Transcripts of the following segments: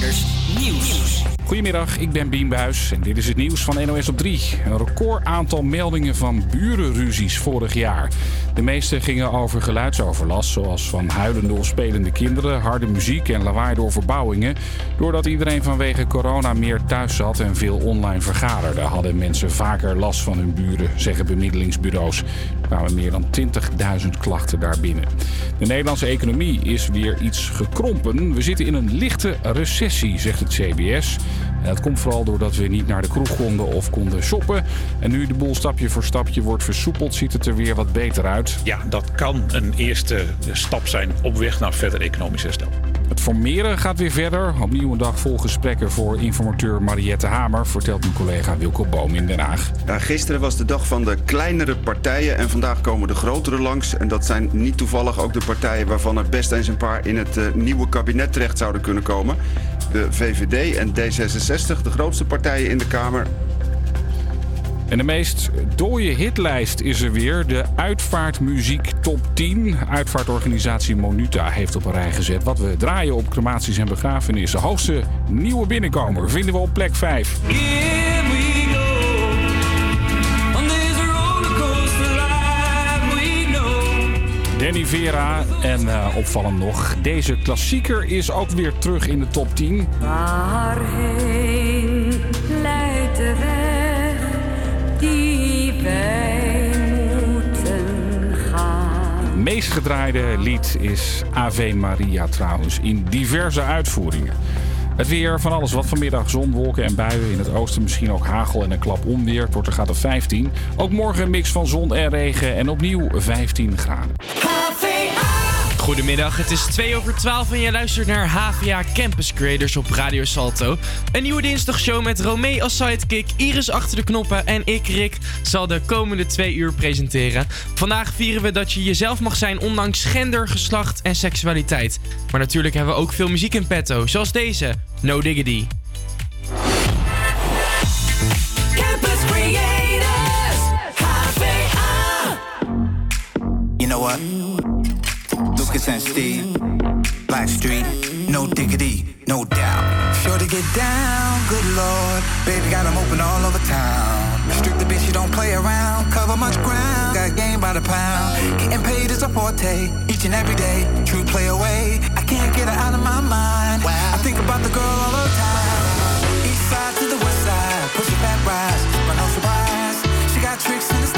Raiders. Nieuws. Goedemiddag, ik ben Bien Buijs en dit is het nieuws van NOS op 3. Een record aantal meldingen van burenruzies vorig jaar. De meeste gingen over geluidsoverlast, zoals van huilende of spelende kinderen, harde muziek en lawaai door verbouwingen. Doordat iedereen vanwege corona meer thuis zat en veel online vergaderde, hadden mensen vaker last van hun buren, zeggen bemiddelingsbureaus. Er kwamen meer dan 20.000 klachten daarbinnen. De Nederlandse economie is weer iets gekrompen. We zitten in een lichte recessie, zegt het CBS. En dat komt vooral doordat we niet naar de kroeg konden of konden shoppen. En nu de boel stapje voor stapje wordt versoepeld, ziet het er weer wat beter uit. Ja, dat kan een eerste stap zijn op weg naar verder economisch herstel. Het formeren gaat weer verder. Opnieuw een dag vol gesprekken voor informateur Mariette Hamer, vertelt mijn collega Wilco Boom in Den Haag. Ja, gisteren was de dag van de kleinere partijen en vandaag komen de grotere langs. En dat zijn niet toevallig ook de partijen waarvan er best eens een paar in het uh, nieuwe kabinet terecht zouden kunnen komen. De VVD en D66, de grootste partijen in de Kamer, en de meest dooie hitlijst is er weer. De Uitvaartmuziek Top 10. Uitvaartorganisatie Monuta heeft op een rij gezet wat we draaien op crematies en begrafenissen. Hoogste nieuwe binnenkomer vinden we op plek 5. Danny Vera en uh, opvallend nog, deze klassieker is ook weer terug in de top 10. Waarheen leidt de weg die wij moeten gaan? meest gedraaide lied is Ave Maria trouwens, in diverse uitvoeringen. Het weer van alles wat vanmiddag zon, wolken en buien. In het oosten misschien ook hagel en een klap onweer. Het wordt er gaat op 15. Ook morgen een mix van zon en regen en opnieuw 15 graden. Goedemiddag, het is 2 over 12 en je luistert naar HVA Campus Creators op Radio Salto. Een nieuwe dinsdagshow met Romee als sidekick, Iris achter de knoppen en ik, Rick, zal de komende twee uur presenteren. Vandaag vieren we dat je jezelf mag zijn ondanks gender, geslacht en seksualiteit. Maar natuurlijk hebben we ook veel muziek in petto, zoals deze, No Diggity. Campus Creators, HVA. You know what? Lucas and Steve, Black Street, no diggity, no doubt. Sure to get down, good lord. Baby got 'em open all over town. Strictly bitch, you don't play around. Cover much ground, got game by the pound. Getting paid is a forte, each and every day. True play away, I can't get her out of my mind. Wow. I think about the girl all the time. East side to the west side, push it back, rise, but no surprise. She got tricks in the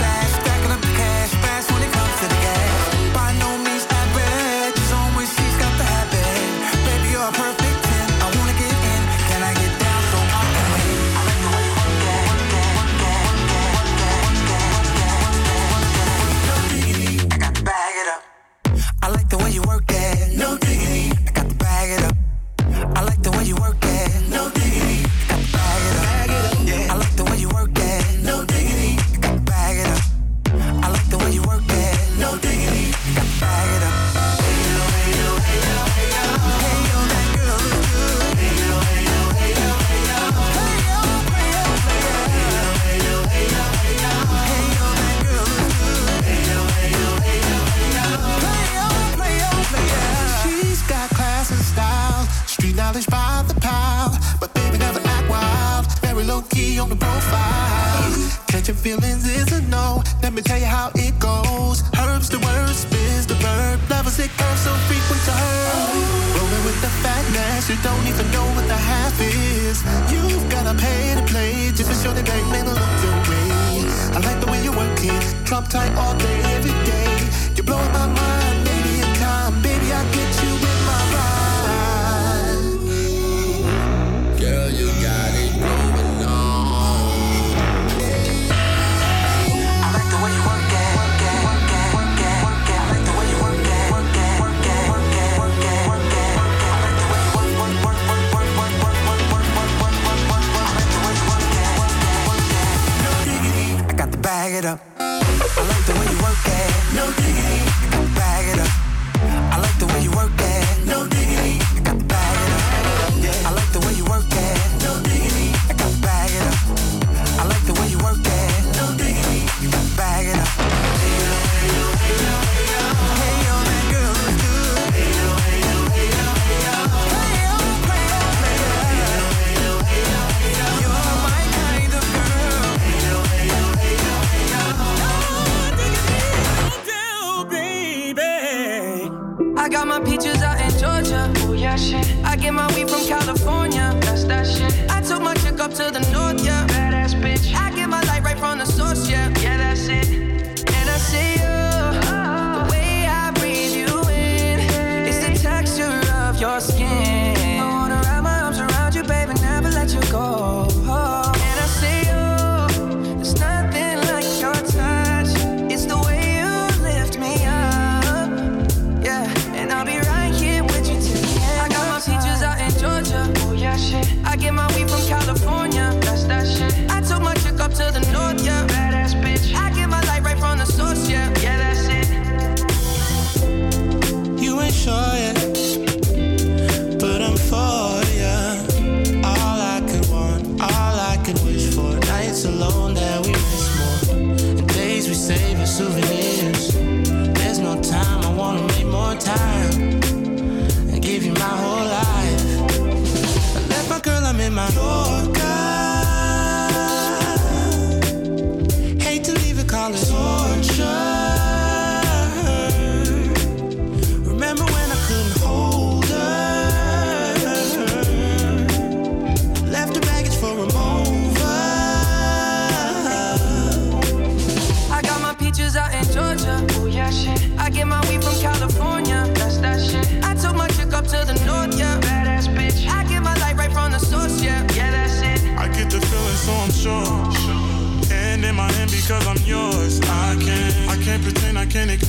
the profile. Catching feelings is a no. Let me tell you how it goes. Herbs the word, spins the verb. Lovers it goes so frequent to her. Rolling with the fatness, you don't even know what the half is. You've gotta pay to play just to show the game man look your way. I like the way you work it, drop tight all day, every day. It up. can it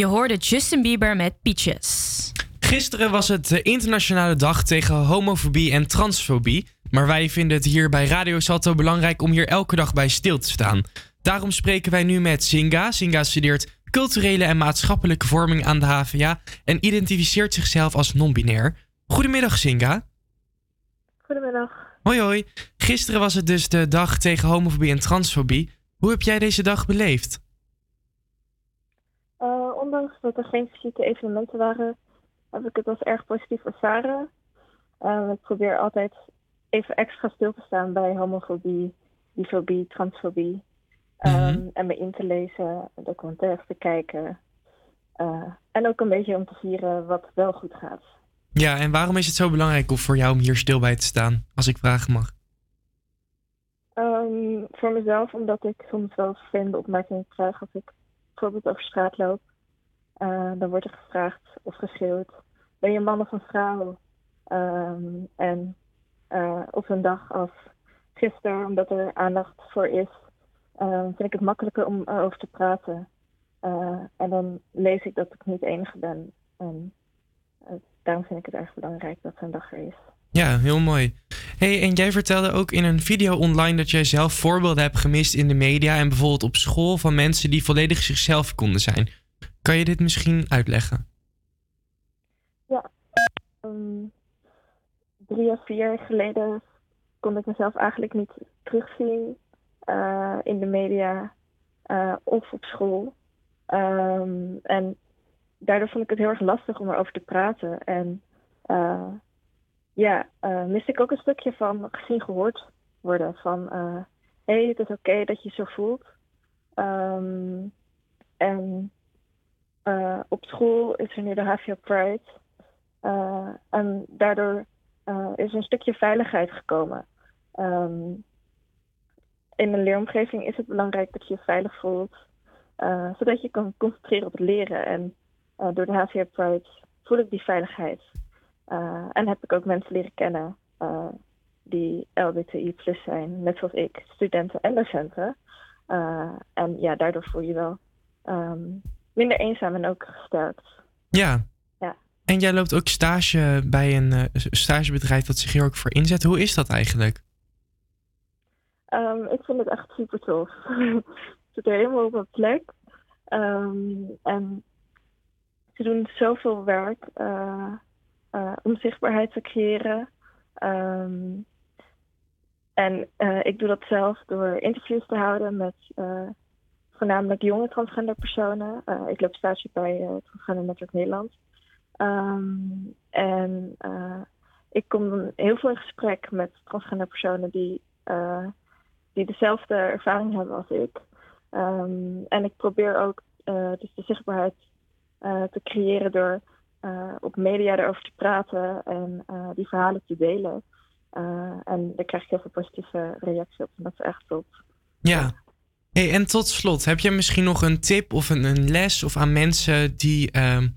Je hoorde Justin Bieber met Peaches. Gisteren was het de internationale dag tegen homofobie en transfobie. Maar wij vinden het hier bij Radio Salto belangrijk om hier elke dag bij stil te staan. Daarom spreken wij nu met Singa. Singa studeert culturele en maatschappelijke vorming aan de HVA en identificeert zichzelf als non-binair. Goedemiddag Singa. Goedemiddag. Hoi hoi. Gisteren was het dus de dag tegen homofobie en transfobie. Hoe heb jij deze dag beleefd? Ondanks dat er geen fysieke evenementen waren, heb ik het als erg positief ervaren. Eh, ik probeer altijd even extra stil te staan bij homofobie, bifobie, transfobie. Ehm, En me in te lezen, documentaires te kijken. Eh, en ook een beetje om te vieren wat wel goed gaat. Ja, en waarom is het zo belangrijk voor jou om hier stil bij te staan, als ik vragen mag? Ehm, voor mezelf, omdat ik soms wel vervelende opmerkingen krijg als ik bijvoorbeeld over straat loop. Eh, dan wordt er gevraagd of geschreeuwd, ben je een man of een vrouw? Ehm, en eh, op een dag als gisteren, omdat er aandacht voor is, eh, vind ik het makkelijker om erover te praten. Eh, en dan lees ik dat ik niet de enige ben. En daarom vind ik het erg belangrijk dat zo'n dag er is. Ja, heel mooi. Hey, en jij vertelde ook in een video online dat jij zelf voorbeelden hebt gemist in de media en bijvoorbeeld op school van mensen die volledig zichzelf konden zijn. Kan je dit misschien uitleggen? Ja, ehm, drie of vier jaar geleden kon ik mezelf eigenlijk niet terugzien eh, in de media eh, of op school. Ehm, en daardoor vond ik het heel erg lastig om erover te praten. En eh, ja, miste ik ook een stukje van gezien gehoord worden. Van, eh, hey, het is oké dat je je zo voelt. Ehm, en eh, op school is er nu de HVA Pride. Eh, en daardoor eh, is een stukje veiligheid gekomen. Ehm, in een leeromgeving is het belangrijk dat je je veilig voelt, zodat je kan concentreren op het leren. En door de HVA Pride voel ik die veiligheid. En heb ik ook mensen leren kennen die LBTI plus zijn, net zoals ik, studenten en docenten. En ja, daardoor voel je je wel ehm, minder eenzaam en ook gesterkt. Ja. Ja. En jij loopt ook stage bij een eh, stagebedrijf dat zich hier ook voor inzet. Hoe is dat eigenlijk? Ehm, ik vind het echt super tof. ik zit er helemaal op mijn plek. Ehm, en ze doen zoveel werk eh, om zichtbaarheid te creëren. Ehm, en ik doe dat zelf door interviews te houden met voornamelijk jonge transgender personen. Eh, ik loop stage bij uh, Transgender Network Nederland. Ehm, en eh, ik kom heel veel in gesprek met transgender personen die, die dezelfde ervaring hebben als ik. Ehm, en ik probeer ook dus de zichtbaarheid te creëren door op media erover te praten en die verhalen te delen. En daar krijg ik heel veel positieve reacties op. En dat is echt top. Ja. Hey, en tot slot, heb je misschien nog een tip of een, een les of aan mensen die ehm,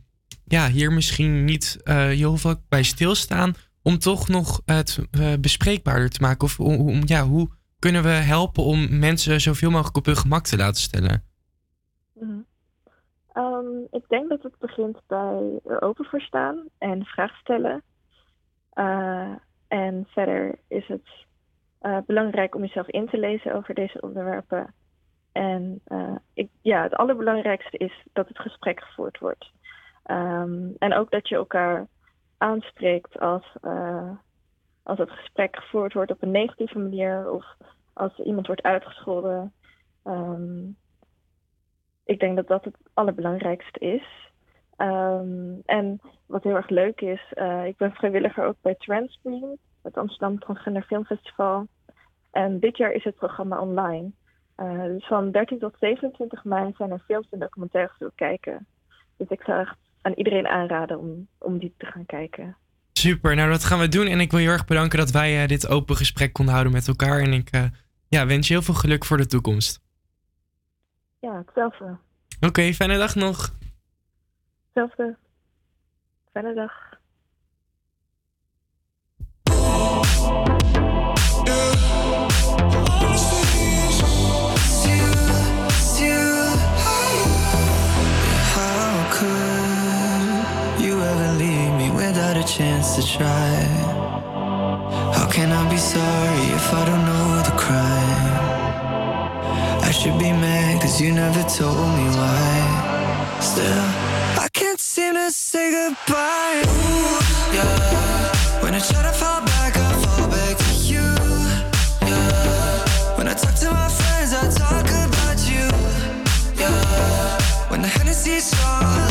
ja, hier misschien niet eh, heel veel bij stilstaan, om toch nog het eh, bespreekbaarder te maken? Of om, ja, hoe kunnen we helpen om mensen zoveel mogelijk op hun gemak te laten stellen? Mhm. Ehm, ik denk dat het begint bij er open voor staan en vragen stellen. Eh, en verder is het belangrijk om jezelf in te lezen over deze onderwerpen. En eh, ik, ja, het allerbelangrijkste is dat het gesprek gevoerd wordt. Ehm, en ook dat je elkaar aanspreekt als, eh, als het gesprek gevoerd wordt op een negatieve manier of als iemand wordt uitgescholden. Ehm, ik denk dat dat het allerbelangrijkste is. Ehm, en wat heel erg leuk is, eh, ik ben vrijwilliger ook bij Transcreen, het Amsterdam Transgender Filmfestival. En dit jaar is het programma online. Eh, dus van 13 tot 27 mei zijn er films en documentaires te kijken. Dus ik zou echt aan iedereen aanraden om, om die te gaan kijken. Super, nou dat gaan we doen. En ik wil je heel erg bedanken dat wij eh, dit open gesprek konden houden met elkaar. En ik eh, ja, wens je heel veel geluk voor de toekomst. Ja, hetzelfde. Oké, fijne dag nog. Hetzelfde. Fijne dag. To try? How can I be sorry if I don't know the crime? I should be mad cause you never told me why. Still, I can't seem to say goodbye. Ooh, yeah. When I try to fall back, I fall back to you. Yeah. When I talk to my friends, I talk about you. Yeah. When the Hennessy's strong,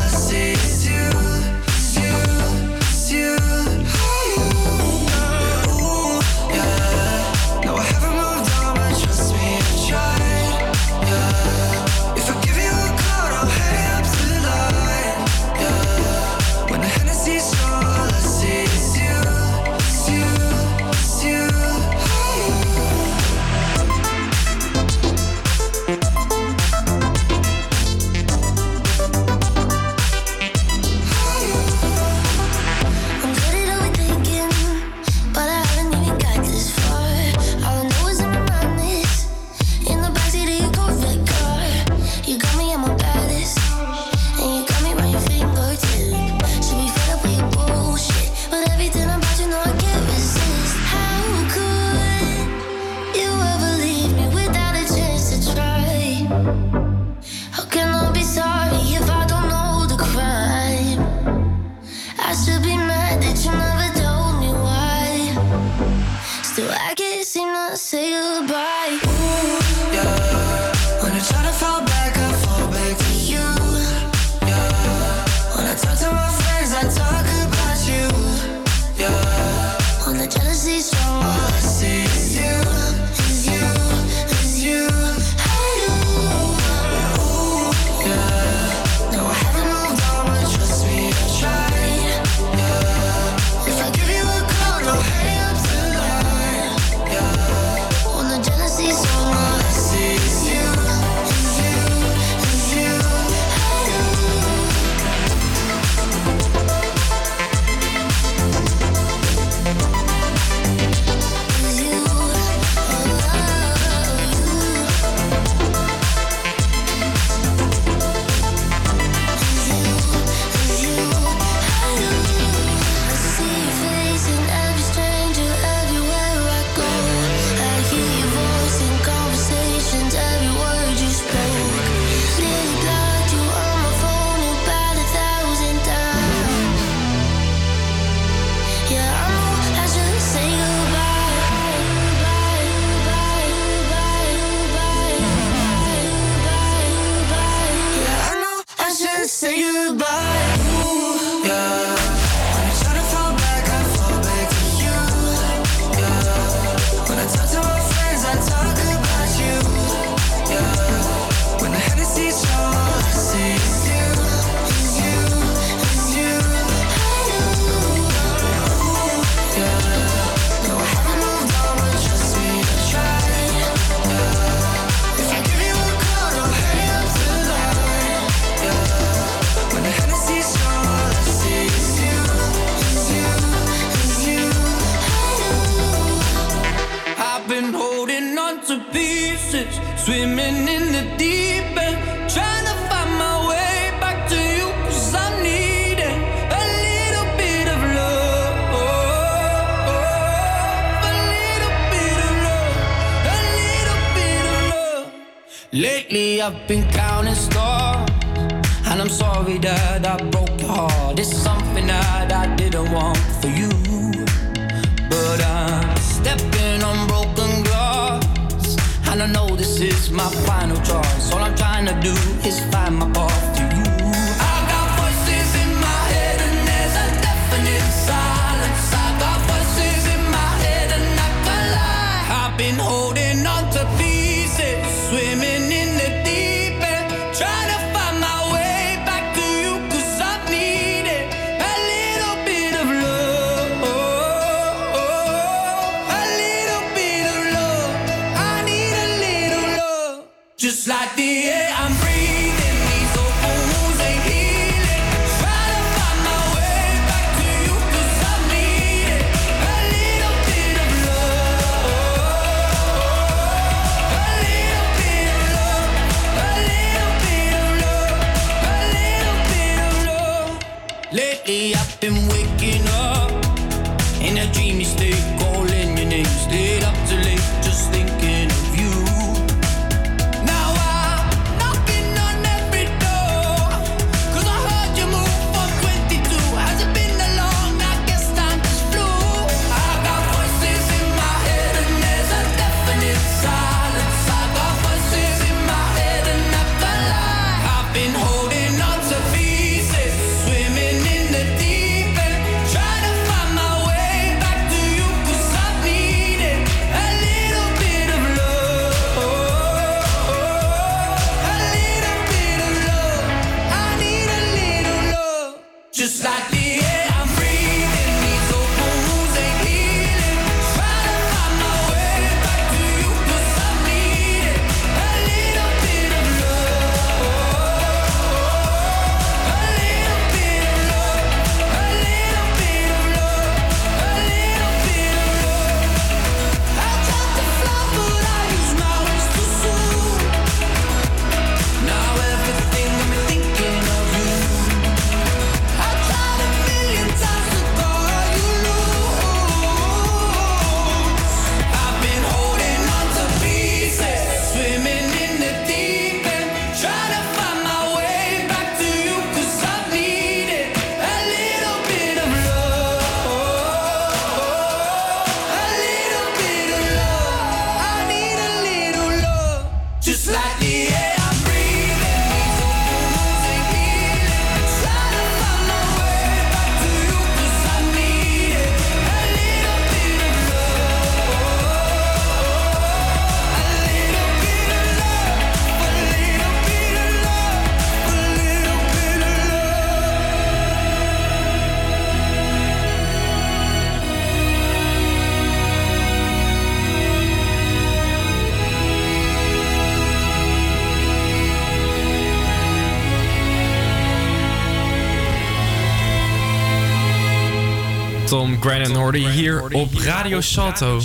op Radio Salto.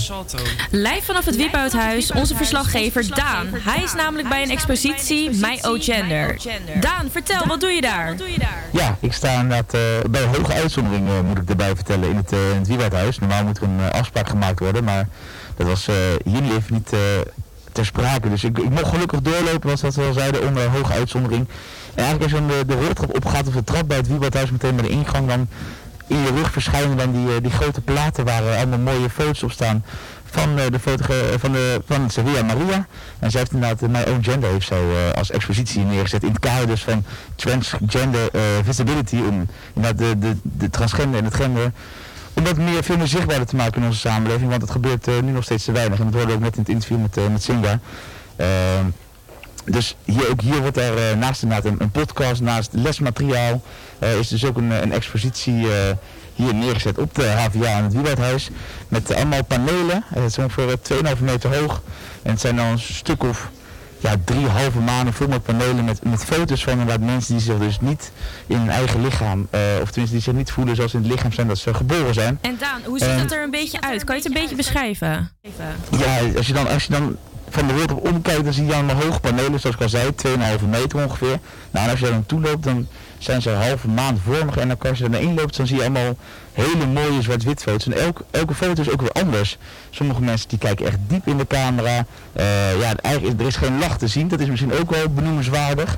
Live vanaf het Wiephouthuis, onze verslaggever Daan. Hij is namelijk bij een expositie My O Gender. Daan, vertel, wat doe je daar? Ja, ik sta inderdaad eh, bij hoge uitzondering, eh, moet ik erbij vertellen, in het, uh, in het. Normaal moet er een afspraak gemaakt worden, maar dat was eh, hier niet even niet eh, ter sprake. Dus ik, ik mocht gelukkig doorlopen, was dat we al zeiden, onder hoge uitzondering. En eigenlijk als je dan de, de roltrap opgaat of de trap bij het Wieberthuis meteen bij de ingang, dan in je rug verschijnen dan die, eh, die grote platen waar eh, allemaal mooie foto's op staan van, eh, de fotogra- van, de, van Sevilla Maria. En zij heeft inderdaad My Own Gender heeft zij, als expositie neergezet in het kader dus van transgender visibility. Om inderdaad de, de, de transgender en het gender om dat meer, veel meer zichtbaarder te maken in onze samenleving. Want het gebeurt nu nog steeds te weinig. En dat hoorde ook net in het interview met, met Singa. Dus hier, ook hier wordt er eh, naast inderdaad een, een podcast, naast lesmateriaal, eh, is dus ook een, een expositie eh, hier neergezet op de HVA aan het Wieberthuis. Met allemaal panelen, het is ongeveer eh, 2,5 meter hoog. En het zijn dan een stuk of ja, drie halve maanden vol met panelen met, met foto's van inderdaad mensen die zich dus niet in hun eigen lichaam, eh, of tenminste die zich niet voelen zoals in het lichaam zijn dat ze geboren zijn. En Daan, hoe ziet En- het er een beetje uit? Kan je het een beetje beschrijven? Ja, als je dan, als je dan van de wereld op omkijkt, dan zie je allemaal hoge panelen, zoals ik al zei, 2,5 meter ongeveer. Nou, en als je daar dan toe loopt, dan zijn ze halve maand vormig. En dan als je er naar in loopt, dan zie je allemaal hele mooie zwart-wit foto's. En elke, elke foto is ook weer anders. Sommige mensen die kijken echt diep in de camera. Eh, ja, eigenlijk er is geen lach te zien. Dat is misschien ook wel benoemenswaardig.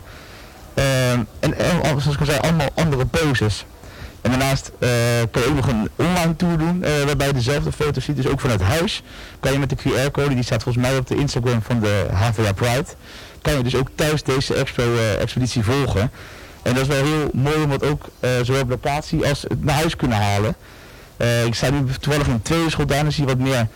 Eh, en, en zoals ik al zei, allemaal andere poses. En daarnaast eh, kan je ook nog een online tour doen, eh, waarbij je dezelfde foto's ziet. Dus ook vanuit huis kan je met de QR-code, die staat volgens mij op de Instagram van de HVA Pride, kan je dus ook thuis deze expo, eh, expeditie volgen. En dat is wel heel mooi om het ook zowel op locatie als naar huis kunnen halen. Ik sta nu toevallig in tweede school, daarna zie je wat meer,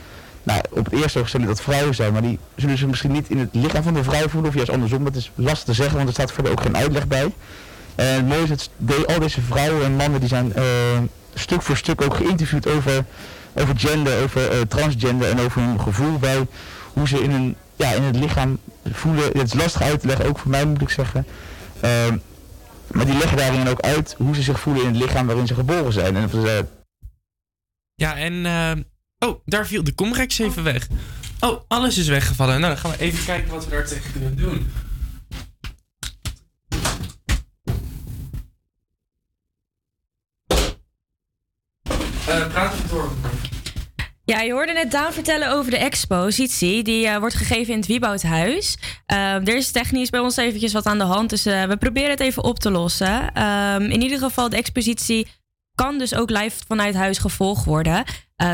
nou, op het eerste oog stellen dat vrouwen zijn, maar die zullen zich misschien niet in het lichaam van de vrouw voelen, of juist andersom. Dat is lastig te zeggen, want er staat verder ook geen uitleg bij. En het is dat de, al deze vrouwen en mannen die zijn eh, stuk voor stuk ook geïnterviewd over, over gender, over eh, transgender en over hun gevoel bij hoe ze in, een, ja, in het lichaam voelen. Het is lastig uit te leggen, ook voor mij moet ik zeggen. Ehm, maar die leggen daarin ook uit hoe ze zich voelen in het lichaam waarin ze geboren zijn. En dat Ja, en... eh, oh, daar viel de Comrex even weg. Oh, alles is weggevallen. Nou, dan gaan we even kijken wat we daar tegen kunnen doen. Eh. Ja, je hoorde net Daan vertellen over de expositie. Die eh, wordt gegeven in het Wieboudhuis. Uh, er is technisch bij ons eventjes wat aan de hand. Dus eh, we proberen het even op te lossen. Ehm, in ieder geval, de expositie kan dus ook live vanuit huis gevolgd worden.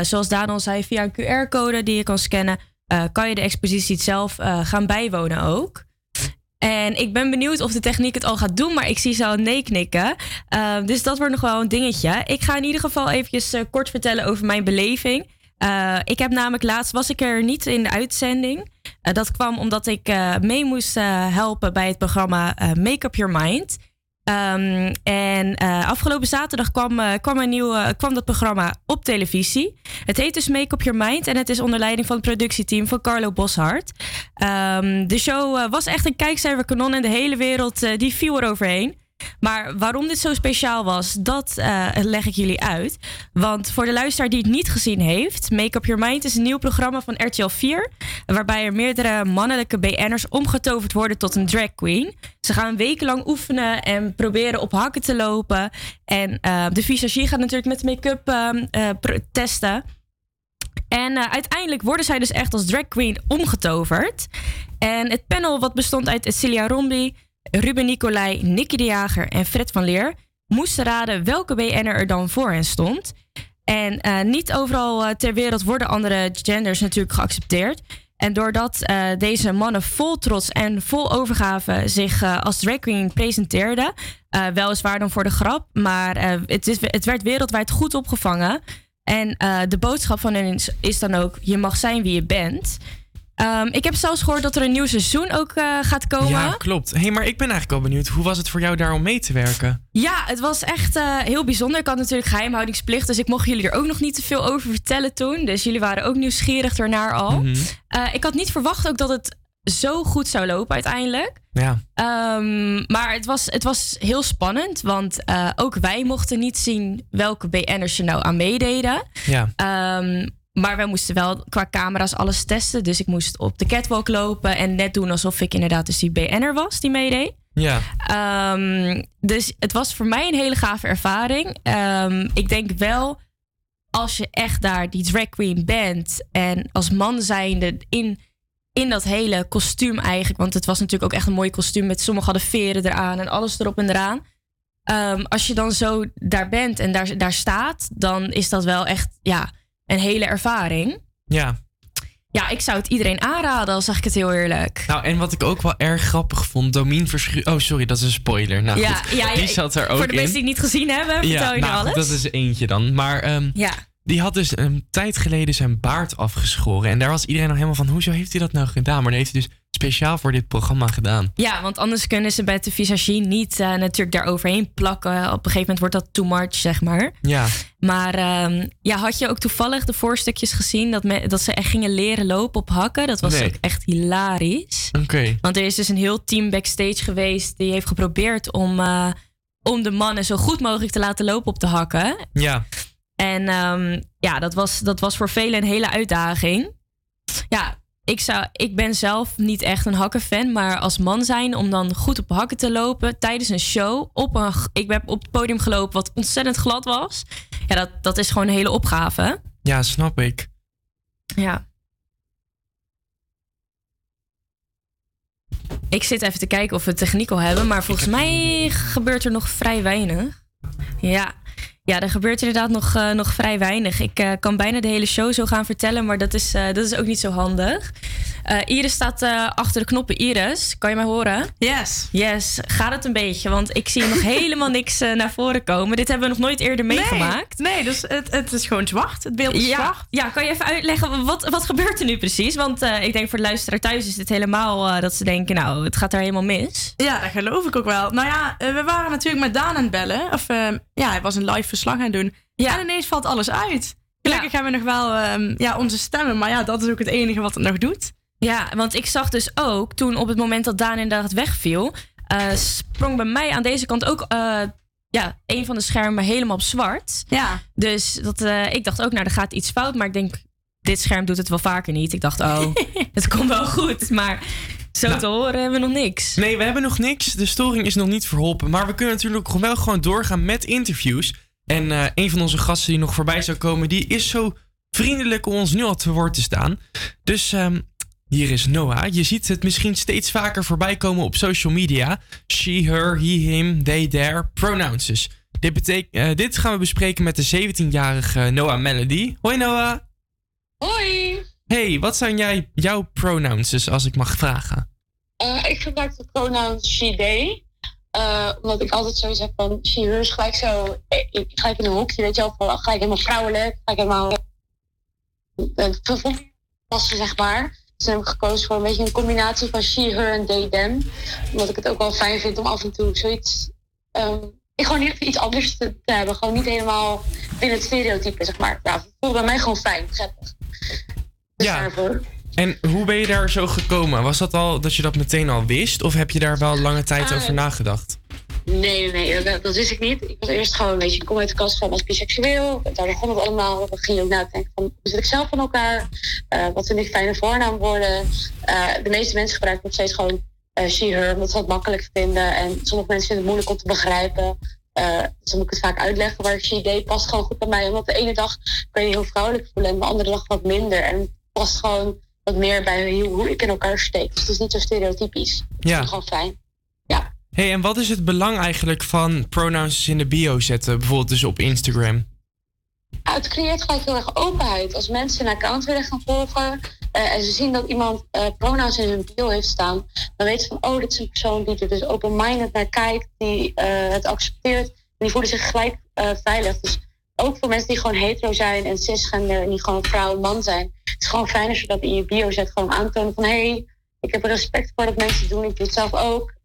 Zoals Daan al zei, via een QR-code die je kan scannen... kan je de expositie zelf gaan bijwonen ook. En ik ben benieuwd of de techniek het al gaat doen, maar ik zie ze al nee knikken. Ehm, dus dat wordt nog wel een dingetje. Ik ga in ieder geval eventjes eh, kort vertellen over mijn beleving. Eh, ik heb namelijk laatst was ik er niet in de uitzending. Eh, dat kwam omdat ik mee moest helpen bij het programma Make Up Your Mind. Ehm, en eh, afgelopen zaterdag kwam, eh, kwam, een nieuw, eh, kwam dat programma op televisie. Het heet dus Make Up Your Mind en het is onder leiding van het productieteam van Carlo Boshart. Ehm, de show was echt een kijkcijferkanon en de hele wereld die viel eroverheen. Maar waarom dit zo speciaal was, dat eh, leg ik jullie uit. Want voor de luisteraar die het niet gezien heeft, Make Up Your Mind is een nieuw programma van RTL 4. Waarbij er meerdere mannelijke BN'ers omgetoverd worden tot een drag queen. Ze gaan wekenlang oefenen en proberen op hakken te lopen. En eh, de visagie gaat natuurlijk met make-up ehm, eh, testen. En uiteindelijk worden zij dus echt als drag queen omgetoverd. En het panel wat bestond uit Celia Rombi, Ruben Nicolai, Nicky de Jager en Fred van Leer... moesten raden welke BN'er er dan voor hen stond. En eh, niet overal eh, ter wereld worden andere genders natuurlijk geaccepteerd. En doordat eh, deze mannen vol trots en vol overgave zich als drag queen presenteerden, weliswaar dan voor de grap, maar het, is, het werd wereldwijd goed opgevangen. En de boodschap van hen is dan ook: je mag zijn wie je bent. Ehm, ik heb zelfs gehoord dat er een nieuw seizoen ook eh, gaat komen. Ja, klopt. hey, maar ik ben eigenlijk wel benieuwd. Hoe was het voor jou daar om mee te werken? Ja, het was echt eh, heel bijzonder. Ik had natuurlijk geheimhoudingsplicht, dus ik mocht jullie er ook nog niet te veel over vertellen toen. Dus jullie waren ook nieuwsgierig ernaar al. Mhm. Eh, ik had niet verwacht ook dat het zo goed zou lopen uiteindelijk. Ja. Ehm, maar het was, het was heel spannend, want ook wij mochten niet zien welke BN'ers er nou aan meededen. Ja. Ehm, maar wij moesten wel qua camera's alles testen. Dus ik moest op de catwalk lopen en net doen alsof ik inderdaad dus die BN'er was die meedeed. Ja. Ehm, dus het was voor mij een hele gave ervaring. Ehm, ik denk wel, als je echt daar die drag queen bent en als man zijnde in, in dat hele kostuum eigenlijk, want het was natuurlijk ook echt een mooi kostuum met sommigen hadden veren eraan en alles erop en eraan. Ehm, als je dan zo daar bent en daar, daar staat, dan is dat wel echt ja, een hele ervaring. Ja. Ja, ik zou het iedereen aanraden, al zeg ik het heel eerlijk. Nou, en wat ik ook wel erg grappig vond, Domien Verschu... Oh, sorry, dat is een spoiler. Nou ja, goed, ja, die ja, zat er ook Voor de mensen die het niet gezien hebben, vertel je nu nou, alles. dat is eentje dan. Maar ehm, Ja. die had dus een tijd geleden zijn baard afgeschoren. En daar was iedereen nog helemaal van, hoezo heeft hij dat nou gedaan? Maar dat heeft hij dus speciaal voor dit programma gedaan. Ja, want anders kunnen ze bij de visagie niet eh, natuurlijk daar overheen plakken. Op een gegeven moment wordt dat too much, zeg maar. Ja. Maar ehm, ja, had je ook toevallig de voorstukjes gezien dat, me, dat ze echt gingen leren lopen op hakken? Dat was Nee. ook echt hilarisch. Oké. Want er is dus een heel team backstage geweest die heeft geprobeerd om, eh, om de mannen zo goed mogelijk te laten lopen op de hakken. Ja. En ehm, ja, dat was, dat was voor velen een hele uitdaging. Ja, ik, zou, ik ben zelf niet echt een hakkenfan, maar als man zijn om dan goed op hakken te lopen tijdens een show. Op een, ik heb op het podium gelopen wat ontzettend glad was. Ja, dat, dat is gewoon een hele opgave. Ja, snap ik. Ja. Ik zit even te kijken of we techniek al hebben, maar volgens mij gebeurt er nog vrij weinig. Ja. Ja, er gebeurt inderdaad nog, eh, nog vrij weinig. Ik eh, kan bijna de hele show zo gaan vertellen, maar dat is, eh, dat is ook niet zo handig. Eh, Iris staat eh, achter de knoppen. Iris, kan je mij horen? Yes. Yes, gaat het een beetje? Want ik zie nog helemaal niks eh, naar voren komen. Dit hebben we nog nooit eerder meegemaakt. Nee, nee dus het, het is gewoon zwart. Het beeld is ja, zwart. Ja, kan je even uitleggen, wat, wat gebeurt er nu precies? Want ik denk voor de luisteraar thuis is dit helemaal dat ze denken, nou, het gaat er helemaal mis. Ja, dat geloof ik ook wel. Nou ja, we waren natuurlijk met Daan aan het bellen. Of ja, hij was een live verslag aan het doen. En ineens valt alles uit. Gelukkig hebben we nog wel ehm, ja, onze stemmen. Maar ja, dat is ook het enige wat het nog doet. Ja, want ik zag dus ook toen op het moment dat Daan inderdaad wegviel, eh, sprong bij mij aan deze kant ook eh, ja, een van de schermen helemaal op zwart. Ja. Dus dat, eh, ik dacht ook, nou, er gaat iets fout. Maar ik denk, dit scherm doet het wel vaker niet. Ik dacht, oh, het komt wel goed. Maar zo Nou. te horen hebben we nog niks. Nee, we hebben nog niks. De storing is nog niet verholpen. Maar we kunnen natuurlijk gewoon wel gewoon doorgaan met interviews. En eh, een van onze gasten die nog voorbij zou komen, die is zo vriendelijk om ons nu al te woord te staan. Dus ehm, hier is Noah. Je ziet het misschien steeds vaker voorbij komen op social media. She, her, he, him, they, their, pronouns. Dit, eh, dit gaan we bespreken met de 17-jarige Noah Melody. Hoi Noah. Hoi. Hey, wat zijn jij, jouw pronouns, als ik mag vragen? Eh, ik gebruik de pronoun she, they. Eh, omdat ik altijd zoiets heb van she, her is gelijk zo... Ik gelijk in een hoekje, weet je wel. van Gelijk helemaal vrouwelijk. Gelijk helemaal... Uh, passen, zeg maar. Dus dan heb ik gekozen voor een beetje een combinatie van she, her en they, them. Omdat ik het ook wel fijn vind om af en toe zoiets... ehm, ik gewoon niet iets anders te, te hebben. Gewoon niet helemaal binnen het stereotype, zeg maar. Ja, het voelt bij mij gewoon fijn, prettig. Dus Ja. daarvoor. En hoe ben je daar zo gekomen? Was dat al dat je dat meteen al wist? Of heb je daar wel lange tijd Ah, over nagedacht? Nee, nee, nee, dat, dat wist ik niet. Ik was eerst gewoon, weet je, ik kom uit de kast van als biseksueel. Daar begon het allemaal. Dan ging je ook nadenken van, hoe zit ik zelf van elkaar? Eh, wat vind ik fijne voornaamwoorden? Eh de meeste mensen gebruiken nog steeds gewoon eh, she, her, omdat ze het makkelijk vinden. En sommige mensen vinden het moeilijk om te begrijpen. Eh, dus dan moet ik het vaak uitleggen. Maar she, they past gewoon goed bij mij. Omdat de ene dag kan je heel vrouwelijk voelen en de andere dag wat minder. En het past gewoon wat meer bij hoe, hoe ik in elkaar steek. Dus het is niet zo stereotypisch. Ja. Het is gewoon fijn. Hey, en wat is het belang eigenlijk van pronouns in de bio zetten? Bijvoorbeeld dus op Instagram. Het creëert gelijk heel erg openheid. Als mensen een account willen gaan volgen eh, en ze zien dat iemand eh, pronouns in hun bio heeft staan, dan weten ze van, oh, dit is een persoon die er dus open-minded naar kijkt, die eh, het accepteert en die voelen zich gelijk veilig. Dus ook voor mensen die gewoon hetero zijn en cisgender en die gewoon vrouw en man zijn, het is gewoon fijn als je dat in je bio zet, gewoon aantonen van, hé, hey, ik heb respect voor dat mensen doen, ik doe het zelf ook.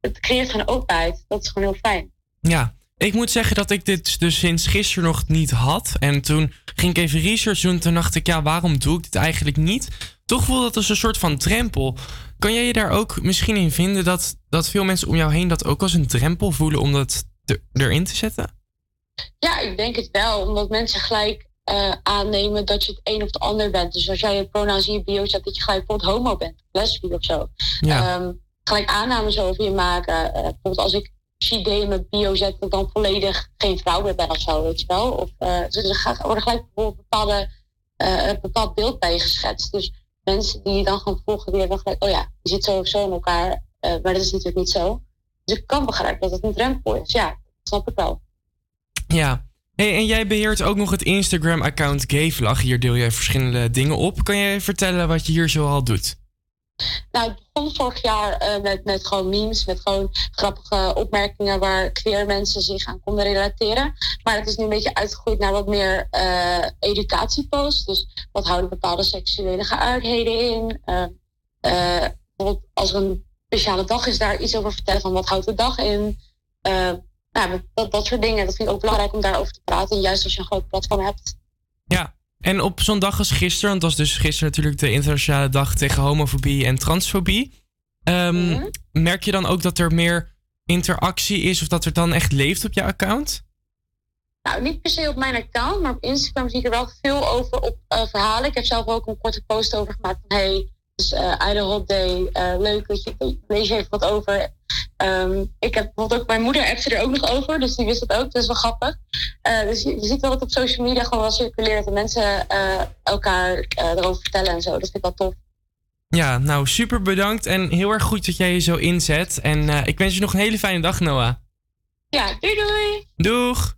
Het creëert gewoon openheid. Dat is gewoon heel fijn. Ja, ik moet zeggen dat ik dit dus sinds gisteren nog niet had. En toen ging ik even research doen. Toen dacht ik, ja, waarom doe ik dit eigenlijk niet? Toch voelde dat als een soort van drempel. Kan jij je daar ook misschien in vinden dat, dat veel mensen om jou heen dat ook als een drempel voelen om dat er- erin te zetten? Ja, ik denk het wel. Omdat mensen gelijk eh, aannemen dat je het een of het ander bent. Dus als jij je pronouns in je bio zet, dat je gelijk bijvoorbeeld homo bent. Lesbisch of zo. Ja. Ehm, gelijk aannames over je maken. Eh, bijvoorbeeld als ik they in mijn bio zet, dan volledig geen vrouw meer ben of zo, weet je wel. Of er gaat- worden gelijk bijvoorbeeld bepaalde, eh, een bepaald beeld bij je geschetst. Dus mensen die je dan gaan volgen, die hebben gelijk, oh ja, je zit zo of zo in elkaar. Eh, maar dat is natuurlijk niet zo. Dus ik kan begrijpen dat het een drempel is. Ja, dat snap ik wel. Ja. Hey, en jij beheert ook nog het Instagram-account Gayvlag. Hier deel je verschillende dingen op. Kan jij vertellen wat je hier zo al doet? Nou, het begon vorig jaar eh, met, met gewoon memes, met gewoon grappige opmerkingen waar queer mensen zich aan konden relateren. Maar het is nu een beetje uitgegroeid naar wat meer eh educatieposts. Dus wat houden bepaalde seksuele geaardheden in? Eh, eh, bijvoorbeeld als er een speciale dag is, daar iets over vertellen van wat houdt de dag in? Eh, nou, dat, soort dingen. Dat vind ik ook belangrijk om daarover te praten. En juist als je een groot platform hebt. Ja. En op zo'n dag als gisteren, want dat was dus gisteren natuurlijk de internationale dag tegen homofobie en transfobie. ehm, Merk je dan ook dat er meer interactie is of dat er dan echt leeft op je account? Nou, niet per se op mijn account, maar op Instagram zie ik er wel veel over op eh, verhalen. Ik heb zelf ook een korte post over gemaakt van hey, dus uh, Hot Day, leuk dat je lees je even wat over. Ehm, ik heb bijvoorbeeld ook mijn moeder appte er ook nog over, dus die wist het ook. Dat is wel grappig. Eh, dus je, je ziet wel dat op social media gewoon wel circuleert en mensen eh, elkaar eh, erover vertellen en zo. Dat vind ik wel tof. Ja, nou super bedankt en heel erg goed dat jij je zo inzet. En ik wens je nog een hele fijne dag, Noah. Ja, doei doei! Doeg!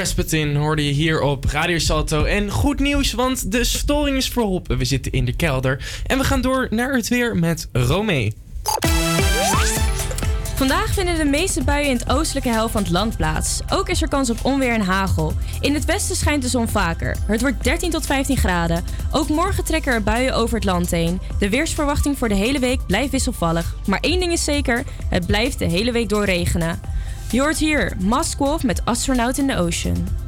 Rasputin hoorde je hier op Radio Salto. En goed nieuws, want de storing is verholpen. We zitten in de kelder. En we gaan door naar het weer met Romee. Vandaag vinden de meeste buien in het oostelijke helft van het land plaats. Ook is er kans op onweer en hagel. In het westen schijnt de zon vaker. Het wordt 13 tot 15 graden. Ook morgen trekken er buien over het land heen. De weersverwachting voor de hele week blijft wisselvallig. Maar één ding is zeker: het blijft de hele week door regenen. Je hoort hier Maskwolf met Astronaut in the Ocean.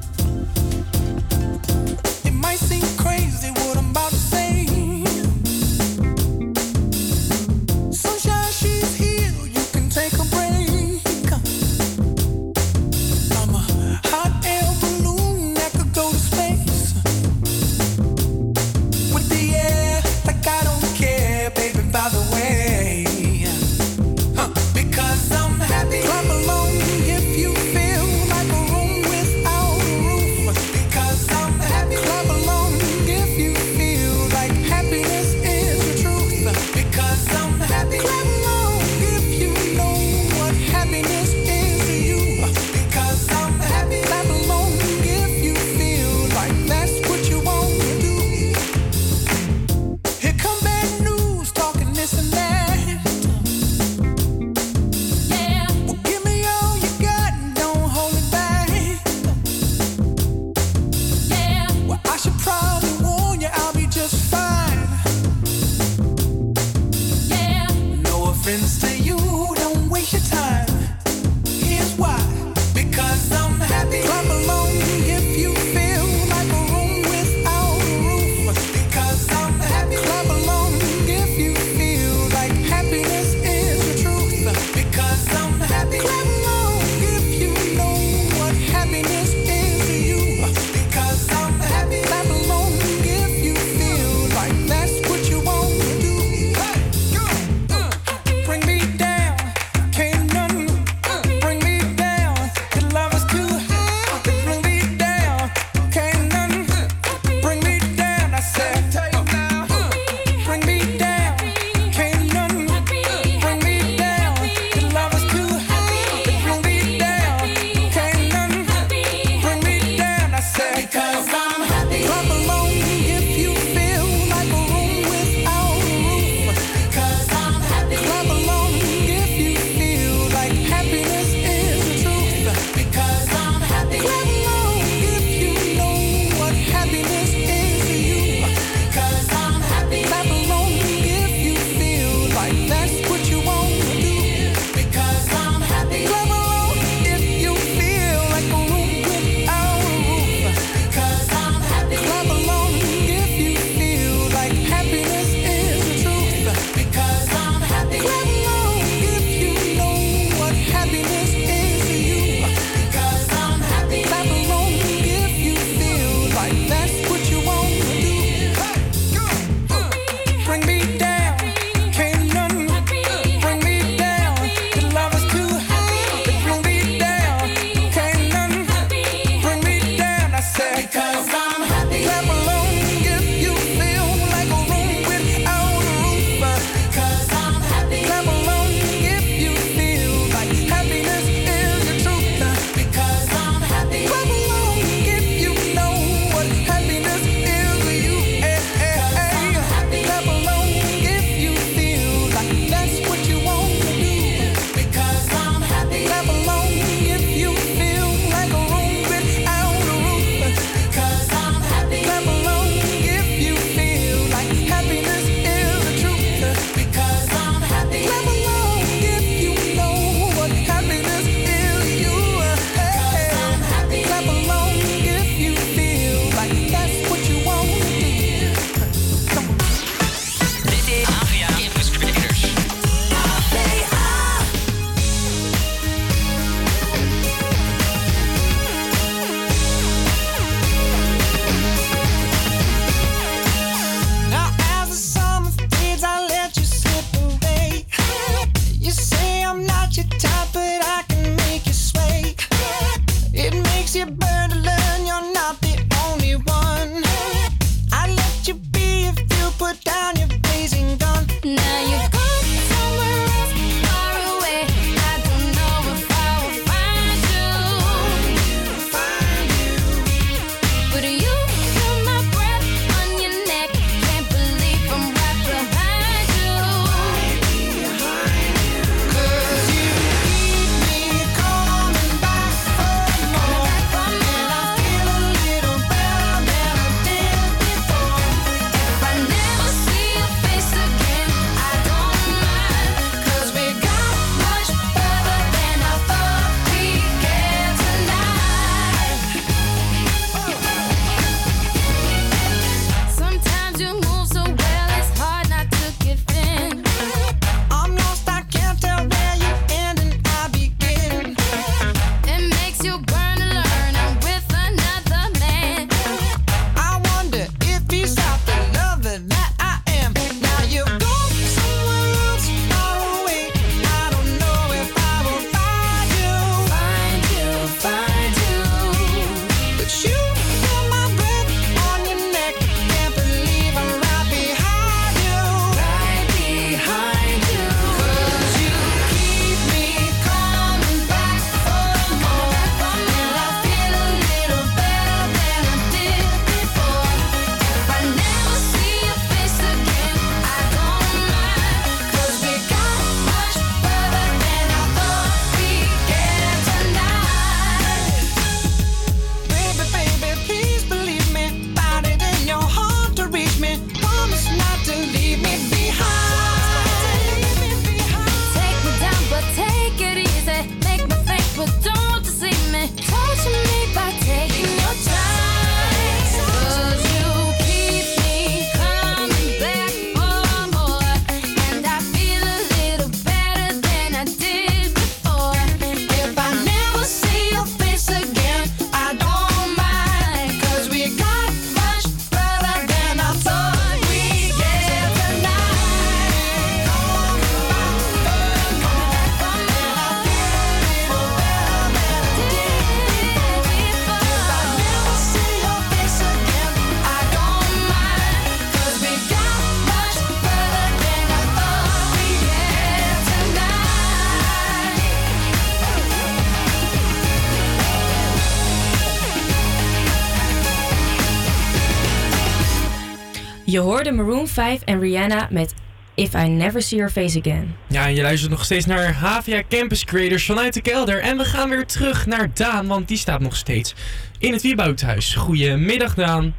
Hoorde Maroon 5 en Rihanna met If I Never See Your Face Again. Ja, en je luistert nog steeds naar HVA Campus Creators vanuit de kelder. En we gaan weer terug naar Daan, want die staat nog steeds in het Wieboudhuis. Goedemiddag, Daan.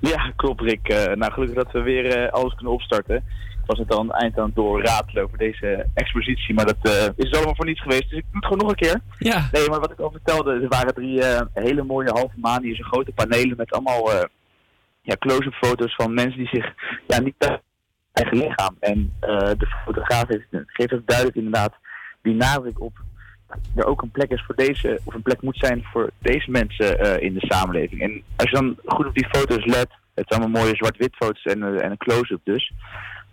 Ja, klopt Rick. Eh, nou, gelukkig dat we weer eh, alles kunnen opstarten. Ik was het al aan het eind aan het doorratelen over deze expositie, maar dat eh, is allemaal voor niets geweest. Dus ik doe het gewoon nog een keer. Ja. Nee, maar wat ik al vertelde, er waren drie eh, hele mooie halve maan, hier zijn grote panelen met allemaal eh, ja, close-up foto's van mensen die zich ja, niet thuis eigen lichaam. En eh, de fotograaf heeft, geeft ook duidelijk inderdaad die nadruk op dat er ook een plek is voor deze, of een plek moet zijn voor deze mensen eh, in de samenleving. En als je dan goed op die foto's let, het zijn allemaal mooie zwart-wit foto's en, eh, en een close-up dus.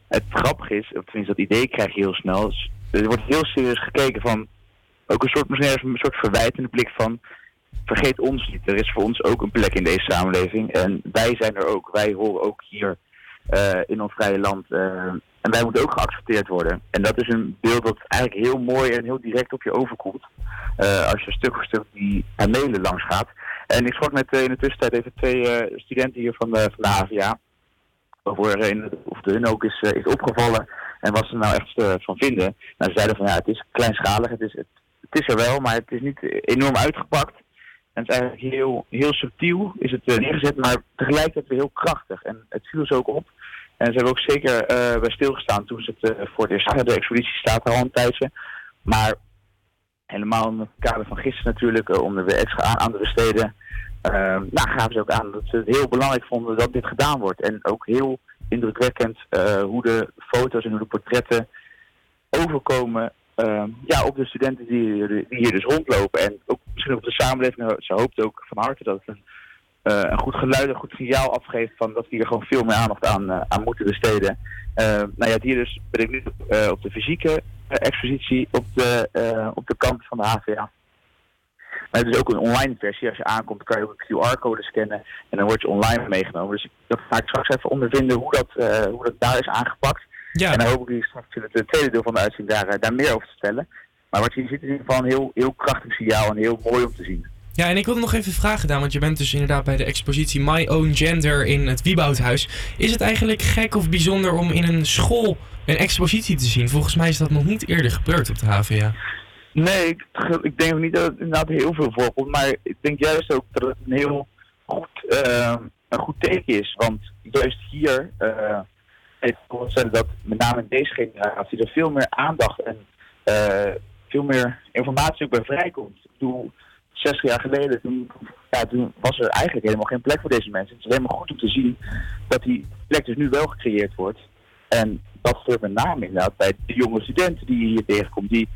Het grappige is, of tenminste dat idee krijg je heel snel, is, er wordt heel serieus gekeken van, ook een soort, misschien een soort verwijtende blik van, vergeet ons niet, er is voor ons ook een plek in deze samenleving. En wij zijn er ook, wij horen ook hier eh, in ons vrije land. eh, en wij moeten ook geaccepteerd worden. En dat is een beeld dat eigenlijk heel mooi en heel direct op je overkomt. eh, als je stuk voor stuk die panelen langs gaat. En ik sprak met in de tussentijd even twee studenten hier van de, van de HVA. Of de hun ook is, is opgevallen. En wat ze nou echt van vinden. Nou, ze zeiden van ja, het is kleinschalig. Het is, het is er wel, maar het is niet enorm uitgepakt. En het is eigenlijk heel, heel subtiel is het eh, neergezet, maar tegelijkertijd weer heel krachtig. En het viel ze ook op. En ze hebben ook zeker eh, bij stilgestaan toen ze het eh, voor het eerst. De expositie staat er al een tijdje. Maar helemaal in het kader van gisteren natuurlijk, om weer extra aan, besteden. eh, nou, gaven ze ook aan dat ze het heel belangrijk vonden dat dit gedaan wordt. En ook heel indrukwekkend hoe de foto's en hoe de portretten overkomen eh, ja, op de studenten die, die hier dus rondlopen. En ook misschien op de samenleving. Ze hoopt ook van harte dat het een, eh, een goed geluid, een goed signaal afgeeft van dat we hier gewoon veel meer aandacht aan, eh, aan moeten besteden. Eh, nou ja, hier dus ben ik nu eh, op de fysieke eh, expositie op de, eh, op de campus van de HVA. Maar het is ook een online versie. Als je aankomt, kan je ook een QR-code scannen en dan word je online meegenomen. Dus dat ga ik straks even ondervinden hoe dat, eh, hoe dat daar is aangepakt. Ja. En dan hoop ik jullie straks in het eh, tweede deel van de uitzending daar, eh, daar meer over te vertellen. Maar wat je hier ziet is in ieder geval een heel, heel krachtig signaal en heel mooi om te zien. Ja, en ik wilde nog even vragen, Daan, want je bent dus inderdaad bij de expositie My Own Gender in het Wieboudhuis. Is het eigenlijk gek of bijzonder om in een school een expositie te zien? Volgens mij is dat nog niet eerder gebeurd op de HVA. Nee, ik, ik denk niet dat het inderdaad heel veel voorkomt. Maar ik denk juist ook dat het een heel goed, eh, een goed teken is. Want juist hier uh, heeft voorstellen dat met name in deze generatie er veel meer aandacht en eh, veel meer informatie ook bij vrijkomt. Ik bedoel, 60 jaar geleden, toen, was er eigenlijk helemaal geen plek voor deze mensen. Het is helemaal goed om te zien dat die plek dus nu wel gecreëerd wordt. En dat gebeurt met name inderdaad bij de jonge studenten die hier tegenkomt, die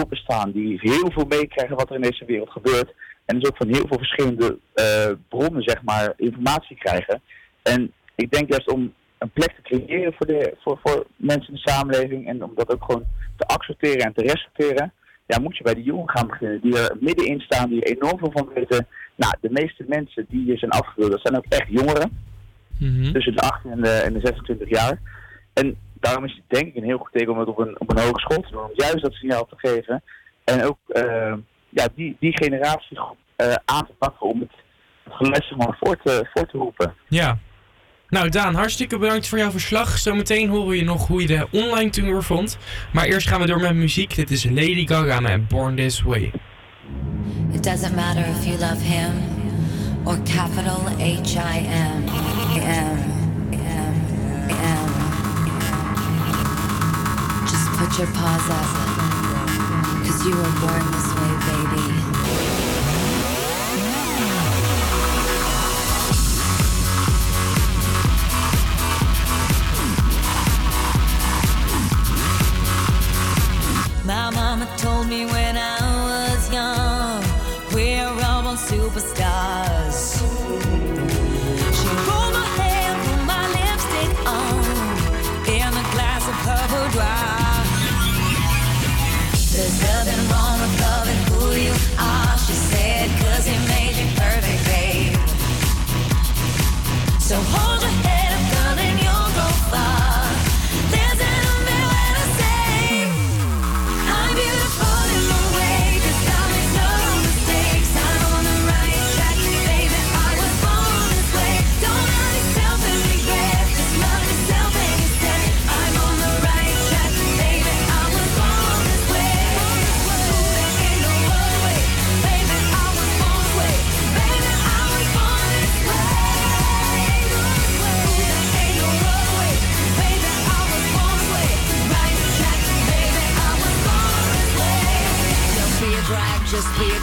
openstaan, die heel veel meekrijgen wat er in deze wereld gebeurt. En dus ook van heel veel verschillende uh, bronnen, zeg maar, informatie krijgen. En ik denk juist om een plek te creëren voor, de, voor, voor mensen in de samenleving en om dat ook gewoon te accepteren en te respecteren, ja, moet je bij de jongen gaan beginnen, die er middenin staan, die er enorm veel van weten. Nou, de meeste mensen die hier zijn afgebeeld, dat zijn ook echt jongeren. Mhm. Tussen de 18 en de, en de 26 jaar. En daarom is het denk ik een heel goed teken om het op een, op een hogeschool te doen. Om juist dat signaal te geven. En ook uh, ja, die, die generatie uh, aan te pakken om het, het geluid zeg maar, voor, te, voor te roepen. Ja. Nou Daan, hartstikke bedankt voor jouw verslag. Zometeen horen je nog hoe je de online tour vond. Maar eerst gaan we door met muziek. Dit is Lady Gaga met Born This Way. It doesn't matter if you love him or capital H-I-M. M, M, M. Just put your paws up. Cause you were born this way, My mama told me when I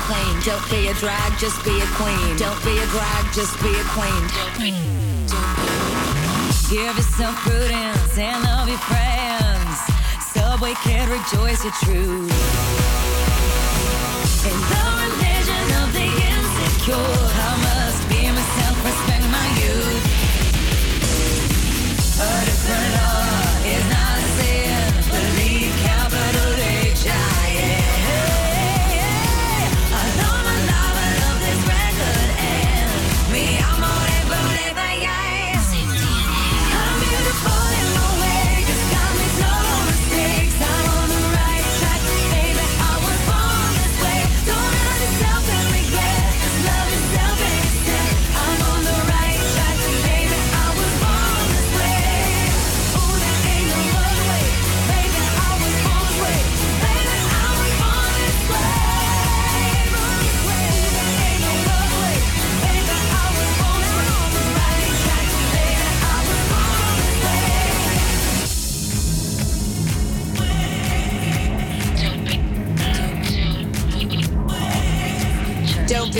queen. Don't be a drag, just be a queen. Don't be a drag, just be a queen. Give yourself prudence and love your friends. Subway can rejoice your truth. In the religion of the insecure.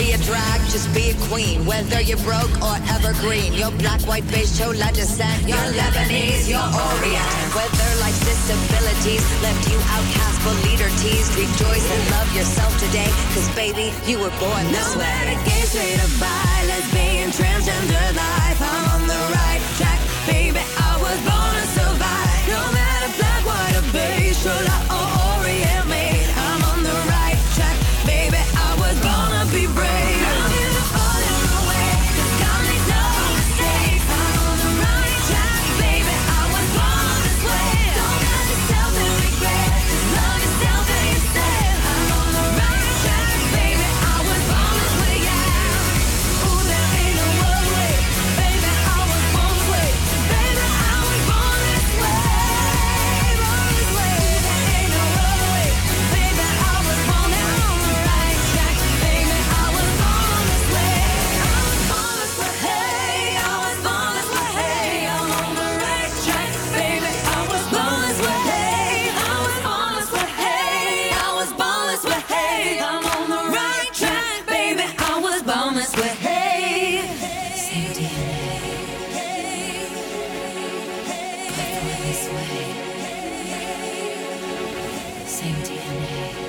be a drag, just be a queen. Whether you're broke or evergreen, you're black, white, beige, chola descent, you're Lebanese, you're Orient. Whether life's disabilities left you outcast but leader teased, rejoice and love yourself today, cause baby, you were born this no way. No matter gay, straight or bi, lesbian, transgender life, I'm on the right track, baby, I was born to survive. No matter black, white, or beige, chola or same DNA.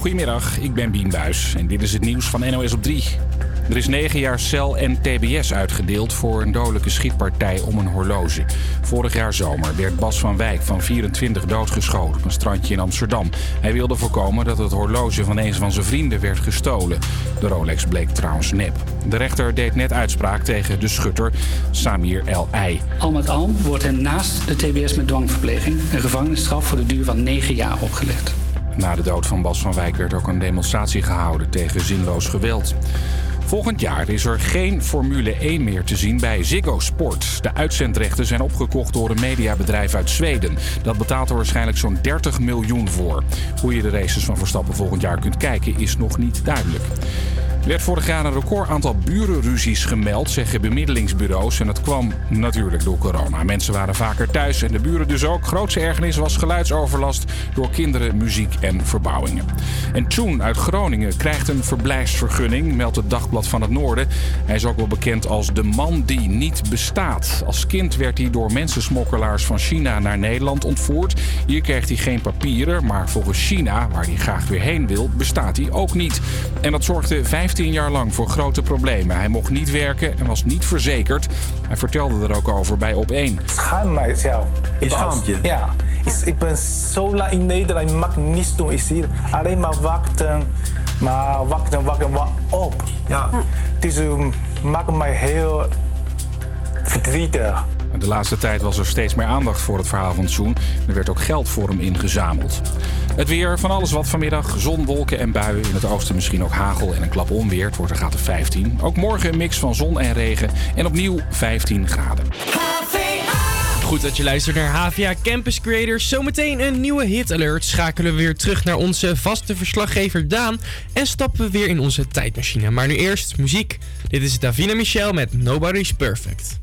Goedemiddag, ik ben Bien Buis en dit is het nieuws van NOS op 3. Er is 9 jaar cel en tbs uitgedeeld voor een dodelijke schietpartij om een horloge. Vorig jaar zomer werd Bas van Wijk van 24 doodgeschoten op een strandje in Amsterdam. Hij wilde voorkomen dat het horloge van een van zijn vrienden werd gestolen. De Rolex bleek trouwens nep. De rechter deed net uitspraak tegen de schutter Samir El Ei. Al met al wordt hen naast de TBS met dwangverpleging een gevangenisstraf voor de duur van 9 jaar opgelegd. Na de dood van Bas van Wijk werd ook een demonstratie gehouden tegen zinloos geweld. Volgend jaar is er geen Formule 1 meer te zien bij Ziggo Sport. De uitzendrechten zijn opgekocht door een mediabedrijf uit Zweden. Dat betaalt er waarschijnlijk zo'n 30 miljoen voor. Hoe je de races van Verstappen volgend jaar kunt kijken is nog niet duidelijk. Er werd vorig jaar een record aantal burenruzies gemeld, zeggen bemiddelingsbureaus. En dat kwam natuurlijk door corona. Mensen waren vaker thuis en de buren dus ook. Grootste ergernis was geluidsoverlast door kinderen, muziek en verbouwingen. En Tjoen uit Groningen krijgt een verblijfsvergunning, meldt het Dagblad van het Noorden. Hij is ook wel bekend als de man die niet bestaat. Als kind werd hij door mensensmokkelaars van China naar Nederland ontvoerd. Hier kreeg hij geen papieren, maar volgens China, waar hij graag weer heen wil, bestaat hij ook niet. En dat zorgde 15 jaar lang voor grote problemen. Hij mocht niet werken en was niet verzekerd. Hij vertelde er ook over bij Op1. schaam mijzelf. Je schaamt je? Ja. Ik, ik ben zo lang in Nederland, ik mag niets doen. Ik zie alleen maar wachten, maar wachten, wachten, wachten op. Ja. Dus um, maakt mij heel verdrietig. De laatste tijd was er steeds meer aandacht voor het verhaal van Tjoen. Er werd ook geld voor hem ingezameld. Het weer, van alles wat vanmiddag. Zon, wolken en buien. In het oosten misschien ook hagel en een klap onweer. Het wordt er gaat 15. Ook morgen een mix van zon en regen. En opnieuw 15 graden. Goed dat je luistert naar HVA Campus Creators. Zometeen een nieuwe hit alert. Schakelen we weer terug naar onze vaste verslaggever Daan. En stappen we weer in onze tijdmachine. Maar nu eerst muziek. Dit is Davina Michel met Nobody's Perfect.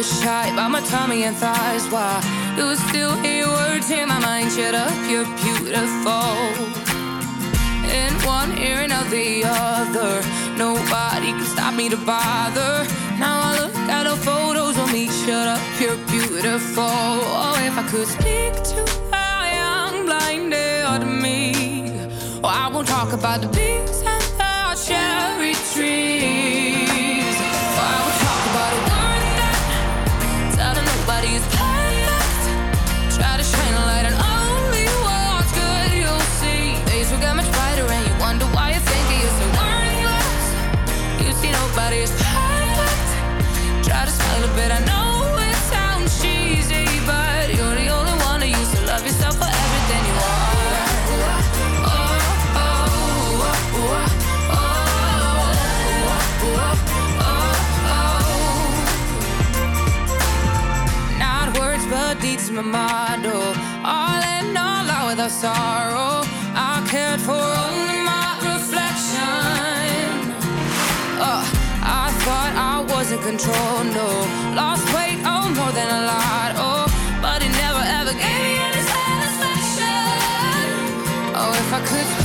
Was shy by my tummy and thighs. Why I still hear words in my mind? Shut up, you're beautiful. In one ear and out the other. Nobody can stop me to bother. Now I look at the photos of me. Shut up, you're beautiful. Oh, if I could speak to a young blinded me. Oh, I won't talk about the bees and the cherry trees. My motto. All in all, out without sorrow. I cared for only my reflection. Uh, I thought I was in control, no. Lost weight, oh, more than a lot, oh. But it never ever gave me any satisfaction. Oh, if I could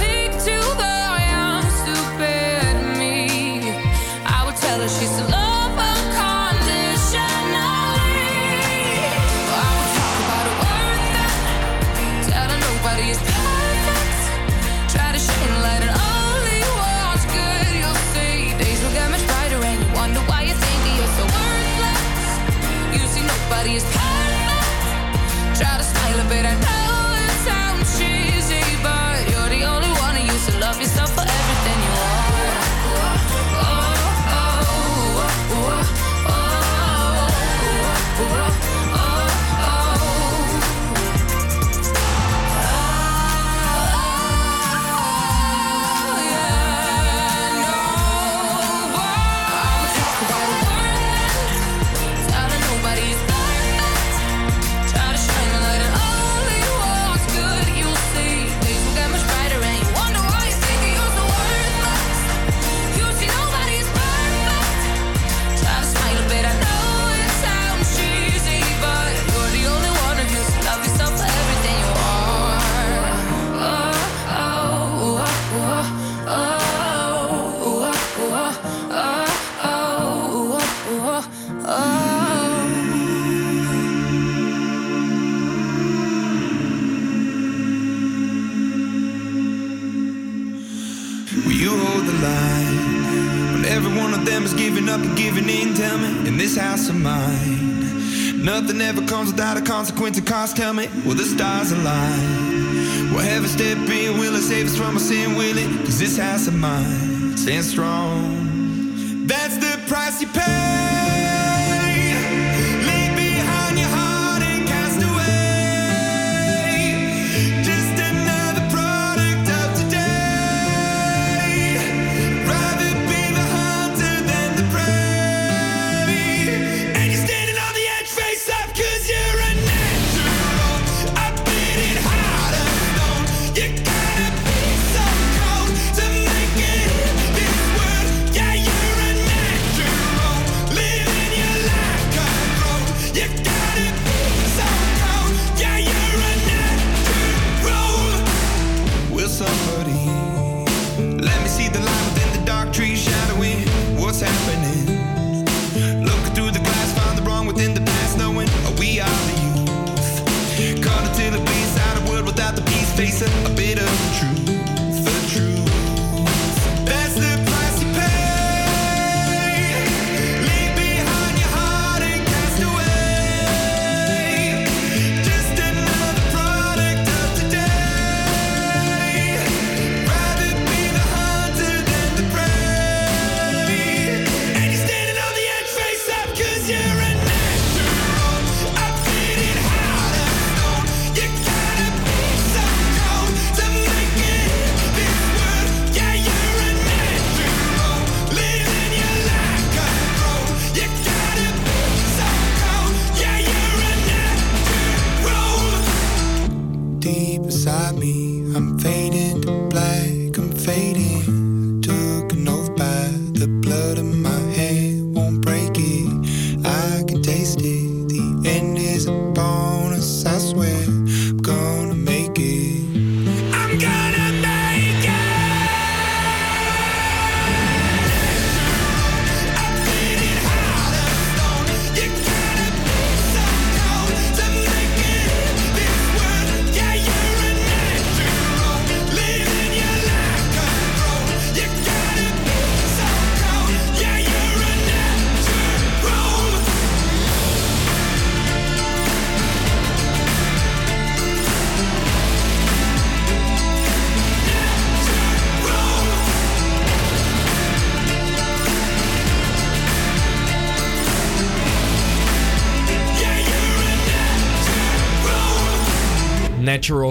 house of mine, nothing ever comes without a consequence and cost. Tell me, will the stars align? Will heaven step in? Will it save us from our sin? Will it? Cause this house of mine stands strong. That's the price you pay.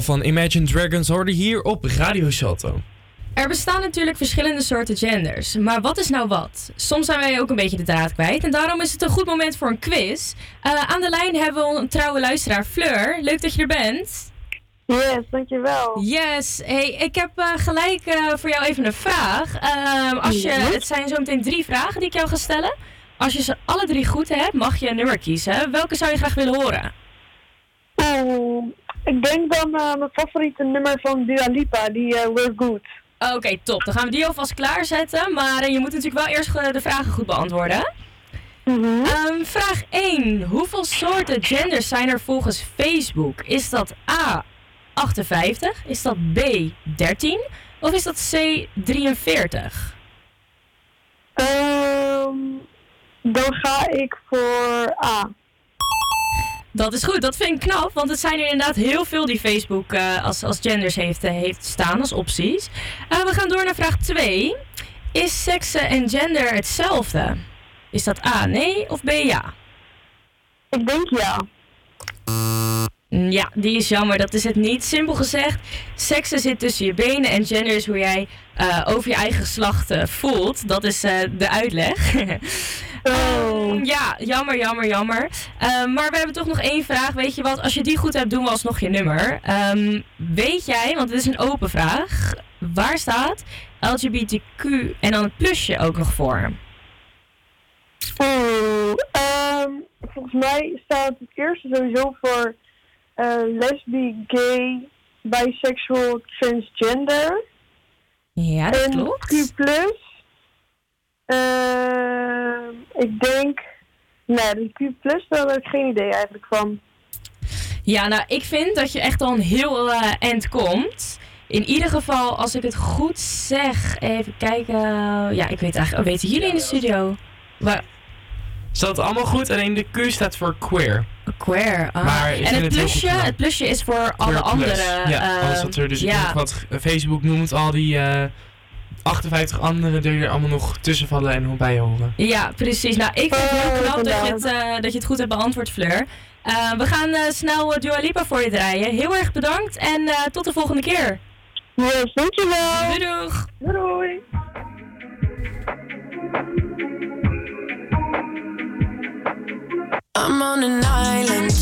Van Imagine Dragons hoorde hier op Radio Salto. Er bestaan natuurlijk verschillende soorten genders. Maar wat is nou wat? Soms zijn wij ook een beetje de draad kwijt. En daarom is het een goed moment voor een quiz. Eh, aan de lijn hebben we een trouwe luisteraar, Fleur. Leuk dat je er bent. Yes, dankjewel. Yes. Hey, ik heb eh, gelijk eh, voor jou even een vraag. Ehm, als je, het zijn zo meteen drie vragen die ik jou ga stellen. Als je ze alle drie goed hebt, mag je een nummer kiezen. Welke zou je graag willen horen? Oeh, ik denk dan eh, mijn favoriete nummer van Dua Lipa, die We're Good. Oké, top. Dan gaan we die alvast klaarzetten. Maar eh, je moet natuurlijk wel eerst de vragen goed beantwoorden. Ehm, vraag 1. Hoeveel soorten genders zijn er volgens Facebook? Is dat A 58? Is dat B 13? Of is dat C 43? Ehm, dan ga ik voor A. Dat is goed, dat vind ik knap, want het zijn er inderdaad heel veel die Facebook eh, als, als genders heeft, eh, heeft staan als opties. Eh, we gaan door naar vraag 2. Is seksen en gender hetzelfde? Is dat A nee of B ja? Ik denk ja. Mm, Ja, die is jammer. Dat is het niet. Simpel gezegd, seksen zit tussen je benen en gender is hoe jij eh, over je eigen geslacht eh, voelt. Dat is eh, de uitleg. Ehm, ja, jammer, jammer, jammer. Ehm, maar we hebben toch nog één vraag. Weet je wat? Als je die goed hebt, doen we alsnog je nummer. Ehm, weet jij, want het is een open vraag, waar staat LGBTQ en dan het plusje ook nog voor? Ehm, volgens mij staat het eerste sowieso voor uh, gay, bisexual, transgender. Ja, dat en klopt. Q+. Eh, ik denk... Nee, de Q+, daar heb ik geen idee eigenlijk van. Ja, nou, ik vind dat je echt al een heel eh, end komt. In ieder geval, als ik het goed zeg, even kijken. Ja, ik weet eigenlijk. Oh, weten jullie in de studio? Waar... Staat allemaal goed, alleen de Q staat voor queer. Ah. Maar en het plusje, het, plusje is voor alle andere anderen. Ja, als alles wat er dus ja. wat Facebook noemt, al die uh, 58 anderen die er allemaal nog tussen vallen en hoe bij horen. Ja, precies. Nou, ik vind het heel oh, knap dat je het, eh, dat je het goed hebt beantwoord, Fleur. Eh, we gaan snel Dua Lipa voor je draaien. Heel erg bedankt en tot de volgende keer. Yes, dankjewel. Doei doeg. Doei. doei. I'm on an island.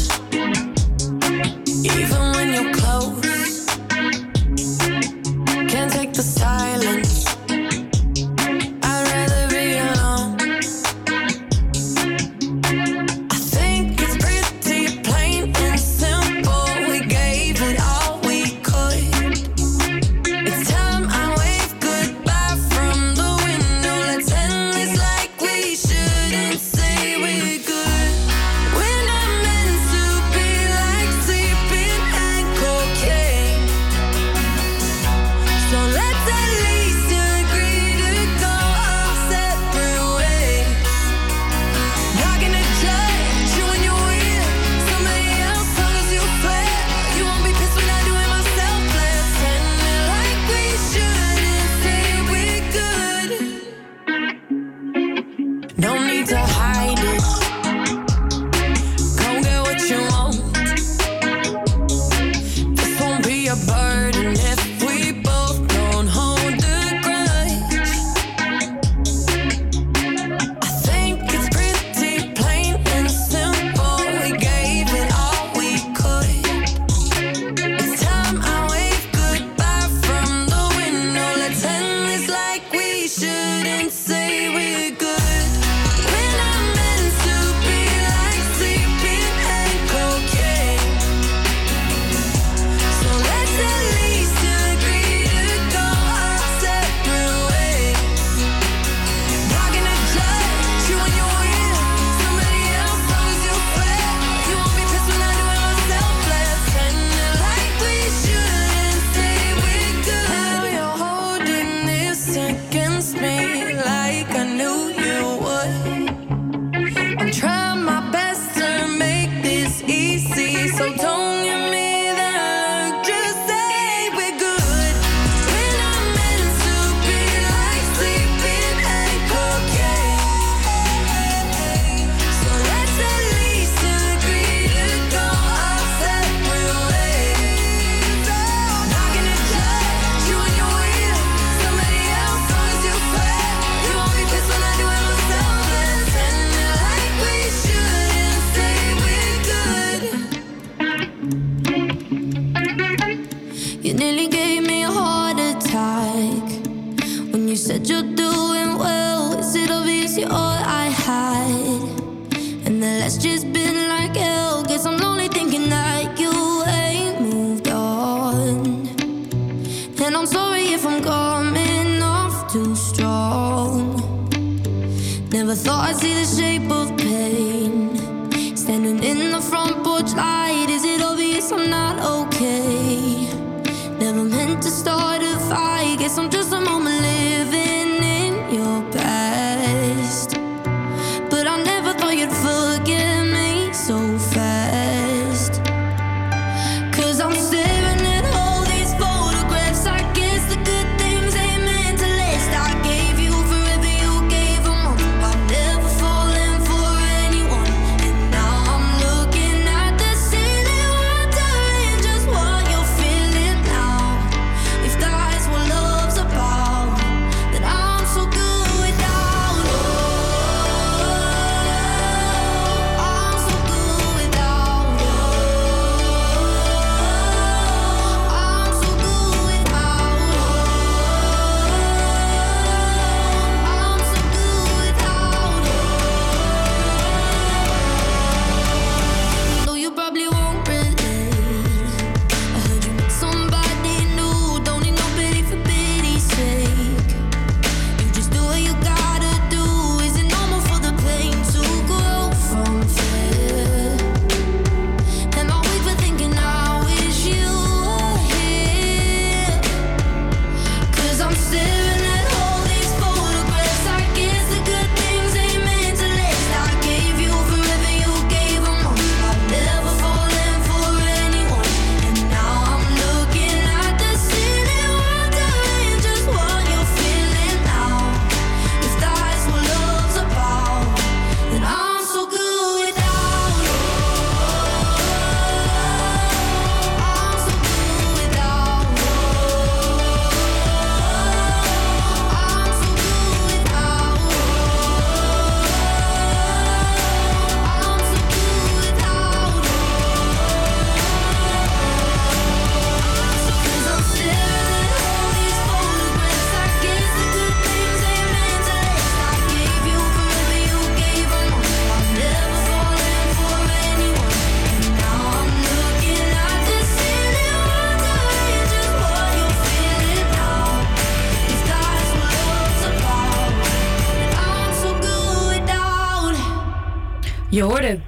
Even when you're close, can't take the silence.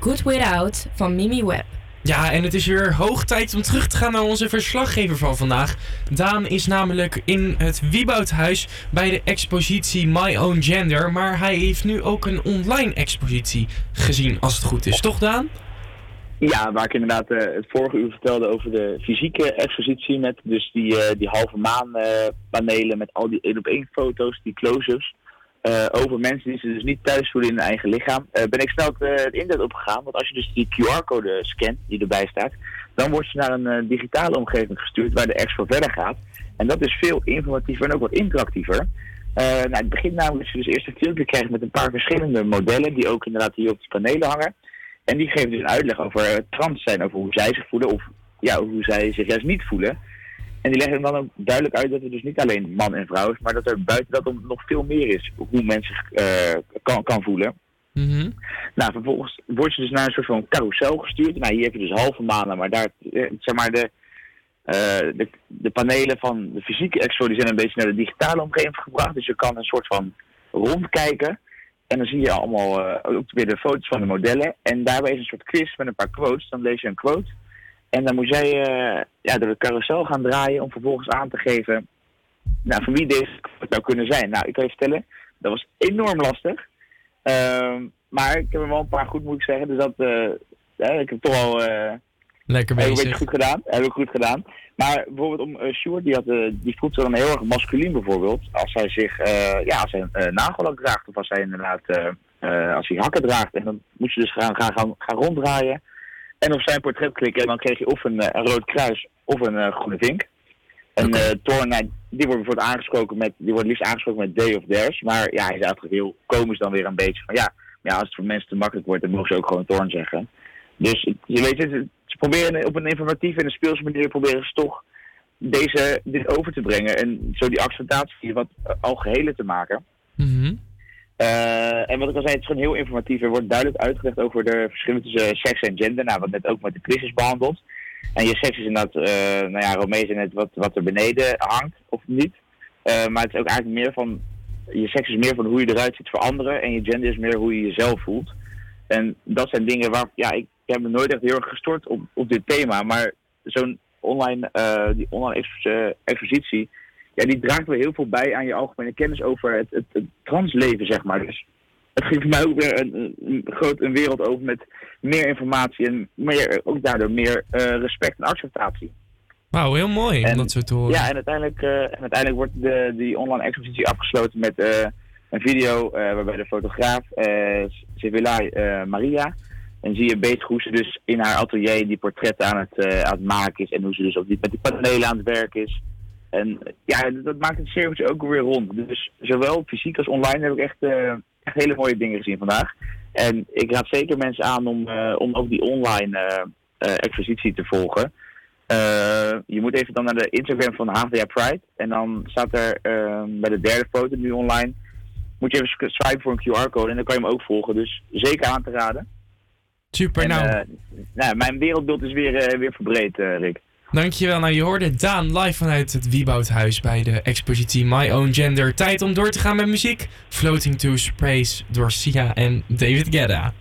Good Without van Mimi Webb. Ja, en het is weer hoog tijd om terug te gaan naar onze verslaggever van vandaag. Daan is namelijk in het Wieboudhuis bij de expositie My Own Gender. Maar hij heeft nu ook een online expositie gezien, als het goed is. Toch, Daan? Ja, waar ik inderdaad eh, het vorige uur vertelde over de fysieke expositie met dus die, eh, die halve maan eh, panelen met al die één op één foto's, die close-ups. Eh, over mensen die zich dus niet thuis voelen in hun eigen lichaam. eh, ben ik snel het, eh, internet opgegaan. Want als je dus die QR-code scant die erbij staat, dan word je naar een digitale omgeving gestuurd waar de expo verder gaat. En dat is veel informatiever en ook wat interactiever. Nou, het begint namelijk dat je dus eerst een filmpje krijgt met een paar verschillende modellen die ook inderdaad hier op de panelen hangen. En die geven dus een uitleg over trans zijn, over hoe zij zich voelen of ja, hoe zij zich juist niet voelen. En die leggen dan ook duidelijk uit dat het dus niet alleen man en vrouw is, maar dat er buiten dat om nog veel meer is hoe men zich eh, kan, kan voelen. Nou, vervolgens word je dus naar een soort van carousel gestuurd. Nou, hier heb je dus halve maanden, maar daar, eh, zeg maar, de, eh, de, de panelen van de fysieke expo die zijn een beetje naar de digitale omgeving gebracht. Dus je kan een soort van rondkijken. En dan zie je allemaal ook weer de foto's van de modellen. En daarbij is een soort quiz met een paar quotes. Dan lees je een quote. En dan moet jij eh, ja, door de carousel gaan draaien om vervolgens aan te geven nou, van wie deze zou kunnen zijn. Nou, ik kan je vertellen, dat was enorm lastig. Ehm, maar ik heb er wel een paar goed, moet ik zeggen. Dus dat, eh, ja, ik heb toch al eh, Lekker heb ik een bezig. beetje goed gedaan. Heb ik goed gedaan. Maar bijvoorbeeld om uh, Sjoerd, die, had, eh, die voelt zich dan heel erg masculien bijvoorbeeld. Als hij zich, eh, ja, als hij een nagellak draagt of als hij inderdaad, eh, eh, als hij hakken draagt. En dan moet je dus gaan, gaan, gaan, gaan ronddraaien. En op zijn portret klikken en dan kreeg je of een, eh, een rood kruis of een eh, groene vink. En eh Thorn, nou, die wordt bijvoorbeeld aangesproken met, die wordt liefst aangesproken met Day of Theirs. Maar ja, hij is eigenlijk heel komisch dan weer een beetje van ja, maar ja, als het voor mensen te makkelijk wordt, dan mogen ze ook gewoon Thorn zeggen. Dus je weet het, ze proberen op een informatieve en een speelse manier proberen ze toch deze, dit over te brengen. En zo die acceptatie wat algehele te maken. Eh, en wat ik al zei, het is gewoon heel informatief. Er wordt duidelijk uitgelegd over de verschillen tussen seks en gender. Nou, wat net ook met de quiz is behandeld. En je seks is inderdaad, eh nou ja, Romee zei net wat, wat er beneden hangt, of niet. Eh, maar het is ook eigenlijk meer van, je seks is meer van hoe je eruit ziet voor anderen. En je gender is meer hoe je jezelf voelt. En dat zijn dingen waar, ja, ik, heb me nooit echt heel erg gestort op, op dit thema. Maar zo'n online, die online expo- expositie, ja, die draagt weer heel veel bij aan je algemene kennis over het, het, het transleven, zeg maar. Dus het geeft mij ook weer een, een, groot een wereld over met meer informatie en meer, ook daardoor meer eh, respect en acceptatie. Wauw, heel mooi om dat zo te horen. Ja, en uiteindelijk, eh, en uiteindelijk wordt de, die online expositie afgesloten met eh, een video waarbij de fotograaf uh, Sevilay eh, Maria. En zie je beter hoe ze dus in haar atelier die portretten aan het, aan het maken is. En hoe ze dus die, met die panelen aan het werk is. En ja, dat maakt het cirkeltje ook weer rond. Dus zowel fysiek als online heb ik echt, eh, echt hele mooie dingen gezien vandaag. En ik raad zeker mensen aan om, eh, om ook die online eh, expositie te volgen. Je moet even dan naar de Instagram van HVA Pride. En dan staat er eh, bij de derde foto nu online. Moet je even swipen voor een QR-code en dan kan je hem ook volgen. Dus zeker aan te raden. Super, En, nou. nou, mijn wereldbeeld is weer, weer verbreed, Rick. Dankjewel. Nou, je hoorde Daan live vanuit het Wieboudhuis bij de expositie My Own Gender. Tijd om door te gaan met muziek. Floating to Space door Sia en David Guetta.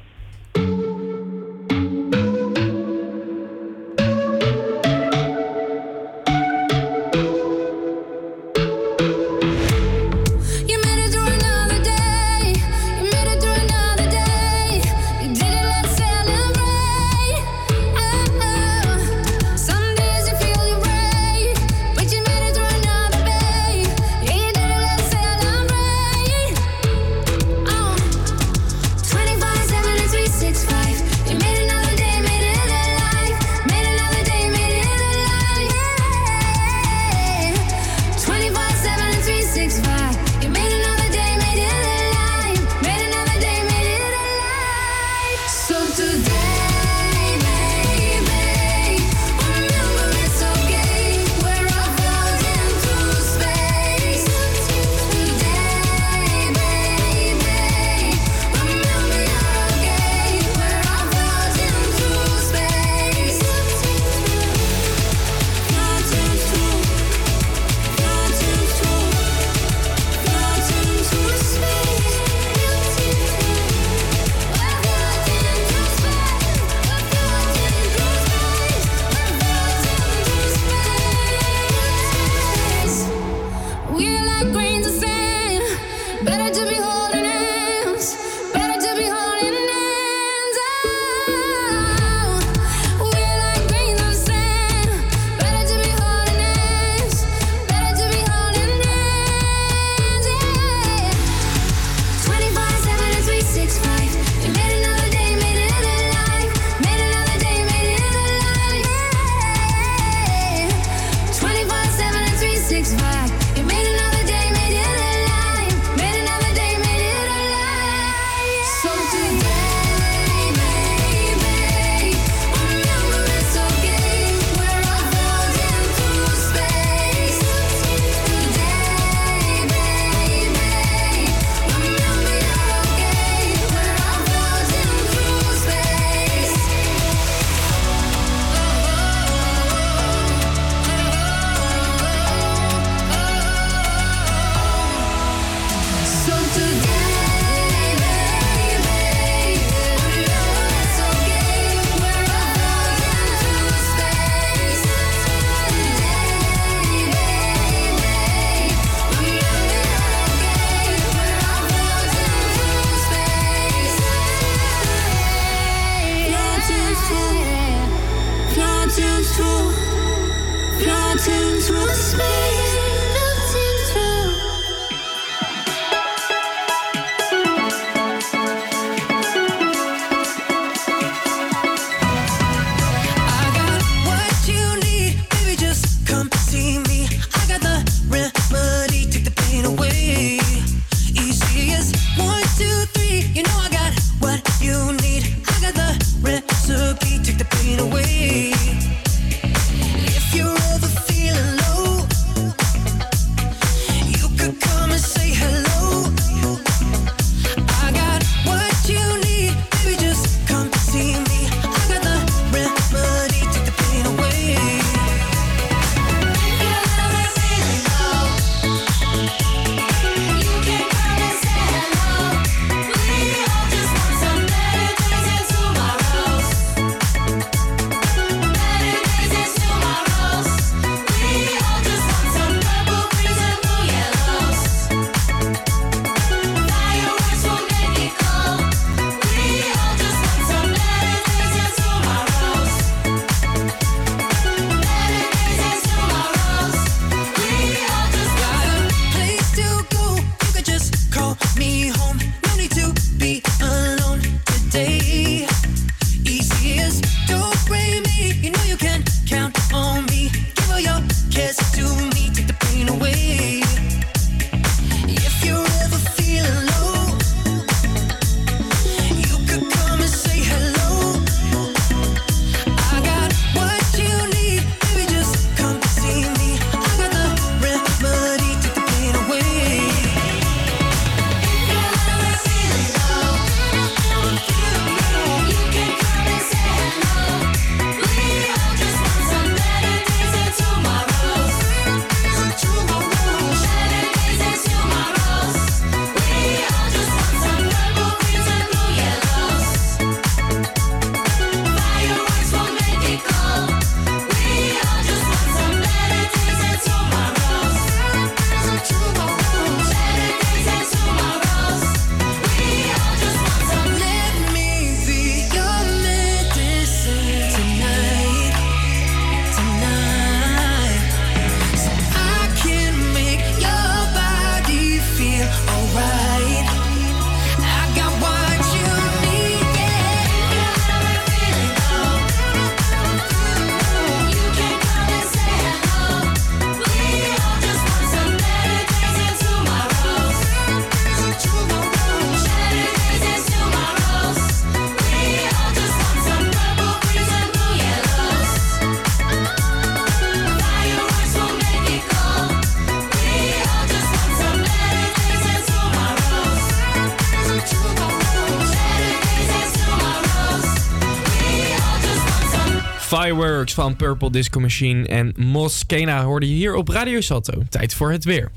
Fireworks van Purple Disco Machine en Moskena hoorde je hier op Radio Salto. Tijd voor het weer.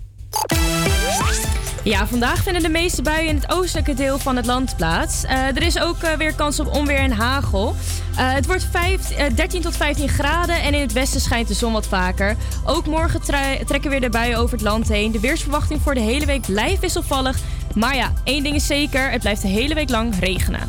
Ja, vandaag vinden de meeste buien in het oostelijke deel van het land plaats. Eh, er is ook eh, weer kans op onweer en hagel. Eh, het wordt vijf- eh, 13 tot 15 graden en in het westen schijnt de zon wat vaker. Ook morgen tre- trekken weer de buien over het land heen. De weersverwachting voor de hele week blijft wisselvallig. Maar ja, één ding is zeker, het blijft de hele week lang regenen.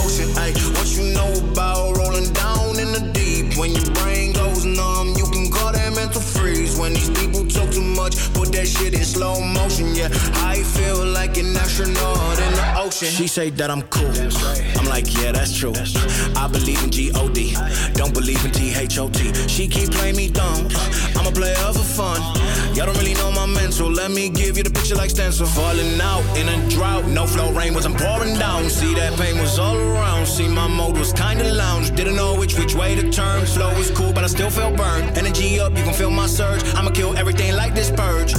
that shit in slow motion. Yeah, I feel like an astronaut in the ocean. She say that I'm cool. I'm like, yeah, that's true. I believe in G-O-D. Don't believe in T-H-O-T. She keep playing me dumb. I'm a player for fun. Y'all don't really know my mental. Let me give you the picture like stencil. Falling out in a drought. No flow rain wasn't pouring down. See that pain was all around. See my mode was kinda lounge. Didn't know which which way to turn. Flow was cool, but I still felt burned. Energy up, you can feel my surge. I'ma kill everything like this purge.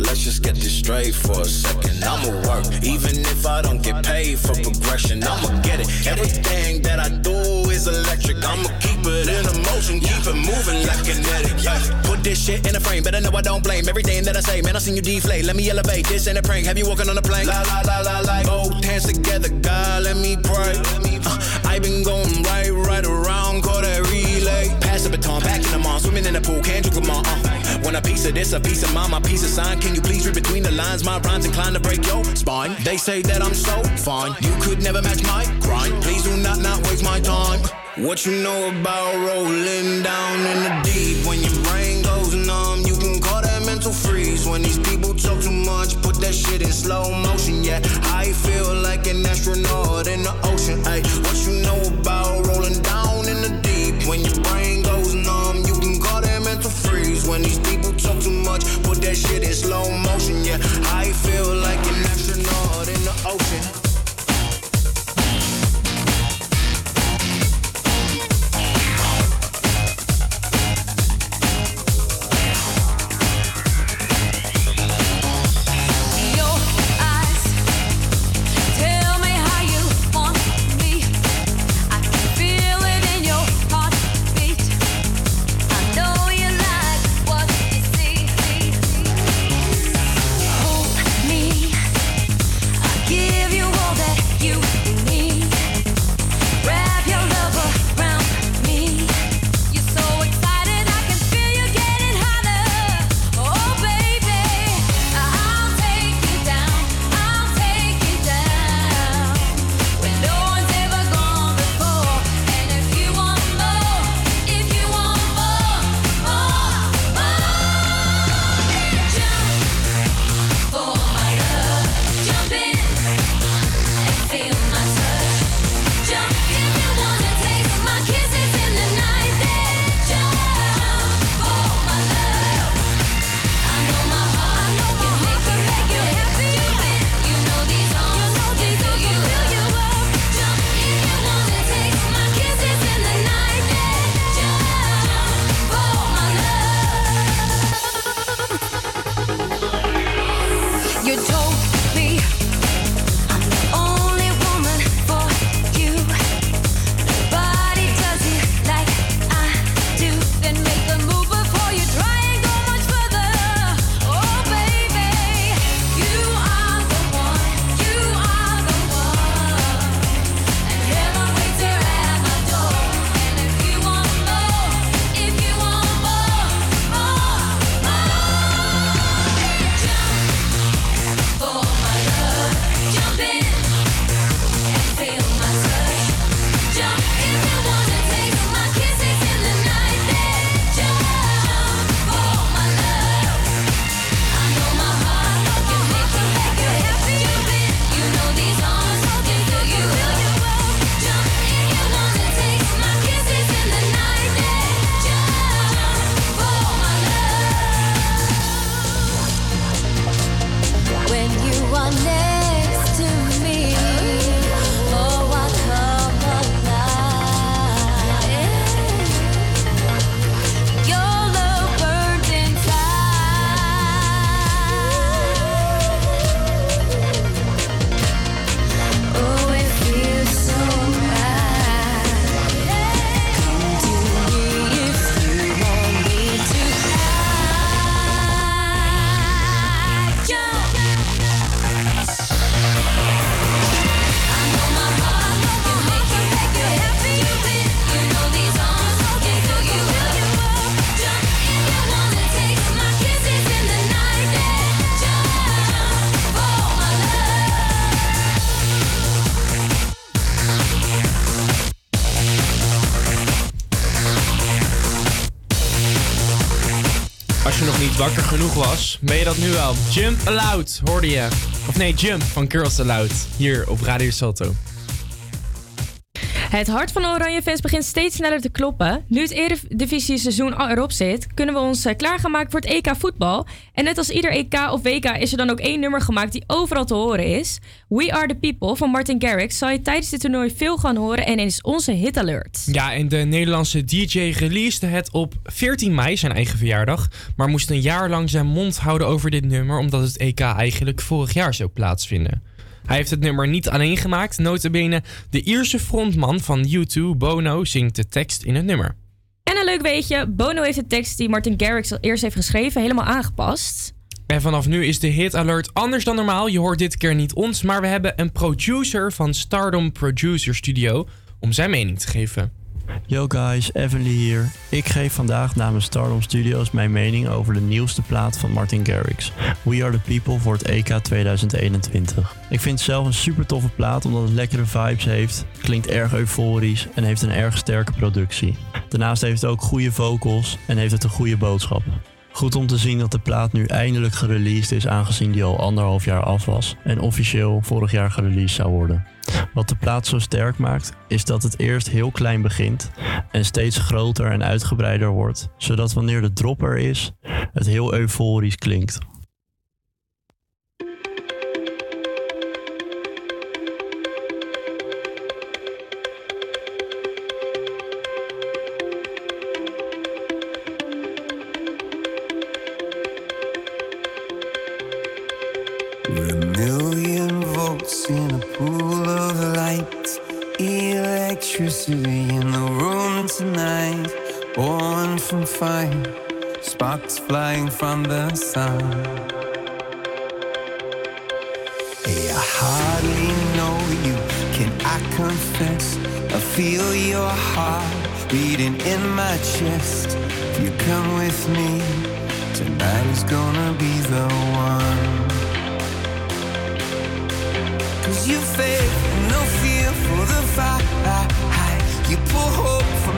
Let's just get this straight for a second. I'ma work, even if I don't get paid for progression. I'ma get it. Everything that I do is electric. I'ma keep it in a motion, keep it moving like kinetic. Yeah. Put this shit in a frame, better know I don't blame everything that I say. Man, I seen you deflate. Let me elevate. This ain't a prank. Have you walking on a plane? La la la la la. Both hands together, God, let me pray. Uh, I been going right, right around, call that Pass the baton, back in the mall, swimming in the pool, can't drink them all. Uh, want a piece of this, a piece of mine, my piece of sign. Can you please read between the lines? My rhymes inclined to break your spine. They say that I'm so fine, you could never match my grind. Please do not not waste my time. What you know about rolling down in the deep? When your brain goes numb, you can call that mental freeze. When these people talk too much, put that shit in slow motion. Yeah, I feel like an astronaut in the ocean. Ay, what you know about that shit in slow motion. Yeah, was, ben je dat nu wel. Jump Aloud hoorde je. Of nee, Jump van Girls Aloud. Hier op Radio Salto. Het hart van Oranje fans begint steeds sneller te kloppen. Nu het Eredivisie seizoen erop zit, kunnen we ons eh, klaargemaakt voor het EK voetbal. En net als ieder EK of WK is er dan ook één nummer gemaakt die overal te horen is. We Are The People van Martin Garrix zal je tijdens dit toernooi veel gaan horen en is onze hit alert. Ja, en de Nederlandse DJ releasede het op 14 mei, zijn eigen verjaardag. Maar moest een jaar lang zijn mond houden over dit nummer, omdat het EK eigenlijk vorig jaar zou plaatsvinden. Hij heeft het nummer niet alleen gemaakt, notabene de Ierse frontman van U2, Bono, zingt de tekst in het nummer. En een leuk weetje, Bono heeft de tekst die Martin Garrix al eerst heeft geschreven helemaal aangepast. En vanaf nu is de hit alert anders dan normaal. Je hoort dit keer niet ons, maar we hebben een producer van Stardom Producer Studio om zijn mening te geven. Yo guys, Evanly hier. Ik geef vandaag namens Stardom Studios mijn mening over de nieuwste plaat van Martin Garrix. We Are The People voor het EK 2021. Ik vind het zelf een super toffe plaat omdat het lekkere vibes heeft, klinkt erg euforisch en heeft een erg sterke productie. Daarnaast heeft het ook goede vocals en heeft het een goede boodschap. Goed om te zien dat de plaat nu eindelijk gereleased is, aangezien die al anderhalf jaar af was en officieel vorig jaar gereleased zou worden. Wat de plaat zo sterk maakt, is dat het eerst heel klein begint en steeds groter en uitgebreider wordt, zodat wanneer de drop er is, het heel euforisch klinkt. Fire, sparks flying from the sun. Hey, I hardly know you. Can I confess? I feel your heart beating in my chest. If you come with me, tonight is gonna be the one. Cause you faith, no fear for the fight. You pull hope from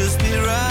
just be right.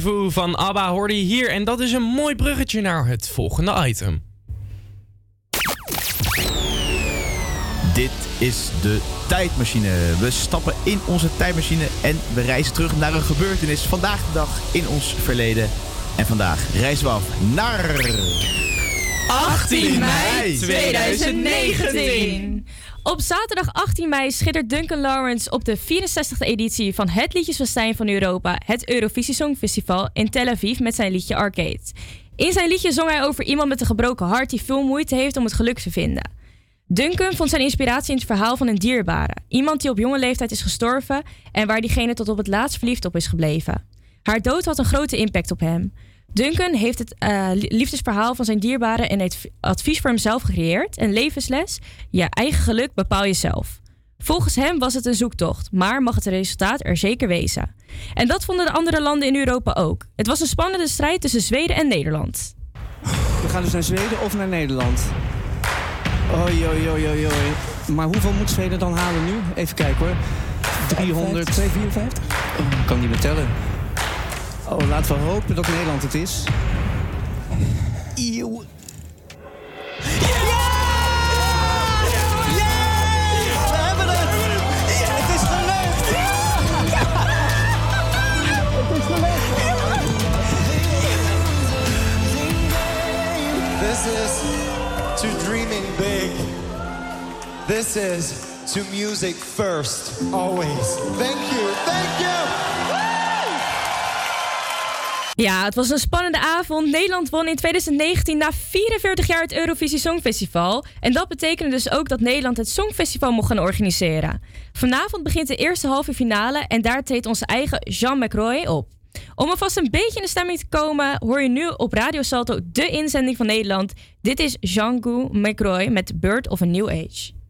Van ABBA hoorde je hier. En dat is een mooi bruggetje naar het volgende item. Dit is de tijdmachine. We stappen in onze tijdmachine en we reizen terug naar een gebeurtenis vandaag de dag in ons verleden. En vandaag reizen we af naar 18 mei 2019. Op zaterdag 18 mei schittert Duncan Lawrence op de 64e editie van het Liedjesfestijn van Europa, het Eurovisie Songfestival in Tel Aviv met zijn liedje Arcade. In zijn liedje zong hij over iemand met een gebroken hart die veel moeite heeft om het geluk te vinden. Duncan vond zijn inspiratie in het verhaal van een dierbare. Iemand die op jonge leeftijd is gestorven en waar diegene tot op het laatst verliefd op is gebleven. Haar dood had een grote impact op hem. Duncan heeft het eh, liefdesverhaal van zijn dierbare en het advies voor hemzelf gecreëerd. Een levensles. Je eigen geluk bepaal je zelf. Volgens hem was het een zoektocht, maar mag het resultaat er zeker wezen. En dat vonden de andere landen in Europa ook. Het was een spannende strijd tussen Zweden en Nederland. We gaan dus naar Zweden of naar Nederland. Oei, oei, oei, oei, oei. Maar hoeveel moet Zweden dan halen nu? Even kijken hoor. 300... 254? Oh, ik kan niet meer tellen. Oh, laten we hopen dat Nederland het is. Eeuw. This is to dreaming big. This is to music first, always. Thank you, thank you. Ja, het was een spannende avond. Nederland won in 2019 na 44 jaar het Eurovisie Songfestival. En dat betekende dus ook dat Nederland het Songfestival mocht gaan organiseren. Vanavond begint de eerste halve finale en daar treedt onze eigen Jean McRoy op. Om alvast een beetje in de stemming te komen, hoor je nu op Radio Salto de inzending van Nederland. Dit is Jean-Gou McRoy met Bird of a New Age.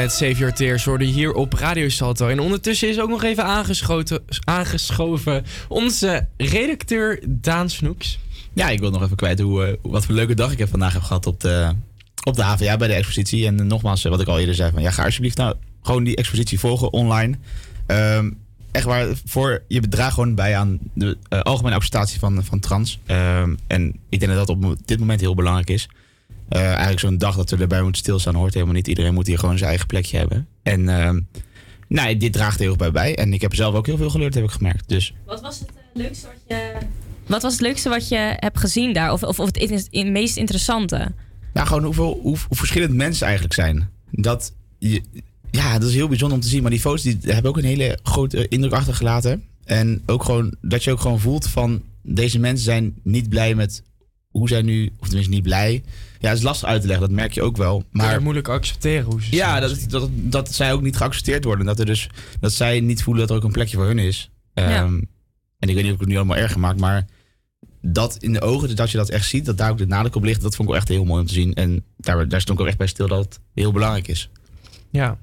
Met Save Your Tears worden hier op Radio Salto. En ondertussen is ook nog even aangeschoven onze redacteur Daan Snoeks. Ja, ik wil nog even kwijt hoe, eh, wat voor leuke dag ik heb vandaag heb gehad op de, op de HVA bij de expositie. En nogmaals, eh, wat ik al eerder zei, van, ja, ga alsjeblieft nou gewoon die expositie volgen online. Ehm, echt waar, voor, je draagt gewoon bij aan de eh, algemene acceptatie van, van trans. Ehm, en ik denk dat dat op dit moment heel belangrijk is. Eh, eigenlijk zo'n dag dat we erbij moeten stilstaan hoort helemaal niet. Iedereen moet hier gewoon zijn eigen plekje hebben. En ehm, nou, dit draagt er heel erg bij bij. En ik heb zelf ook heel veel geleerd, heb ik gemerkt. Dus Wat was het eh, leukste wat je... Wat was het leukste wat je hebt gezien daar? Of, of, of het in- in- meest interessante? Nou, gewoon hoeveel, hoe, hoe verschillend mensen eigenlijk zijn. Dat, je, ja, dat is heel bijzonder om te zien. Maar die foto's die hebben ook een hele grote indruk achtergelaten. En ook gewoon, dat je ook gewoon voelt van... Deze mensen zijn niet blij met hoe zij nu... Of tenminste niet blij. Ja, het is lastig uit te leggen. Dat merk je ook wel. Maar moeilijk accepteren hoe ze ja, zijn. dat, dat, dat zij ook niet geaccepteerd worden. Dat, er dus, dat zij niet voelen dat er ook een plekje voor hun is. Ja. Ehm, en ik weet niet of ik het nu allemaal erger maak, maar dat in de ogen, dat je dat echt ziet, dat daar ook de nadruk op ligt, dat vond ik wel echt heel mooi om te zien. En daar, daar stond ik ook echt bij stil dat het heel belangrijk is. Ja.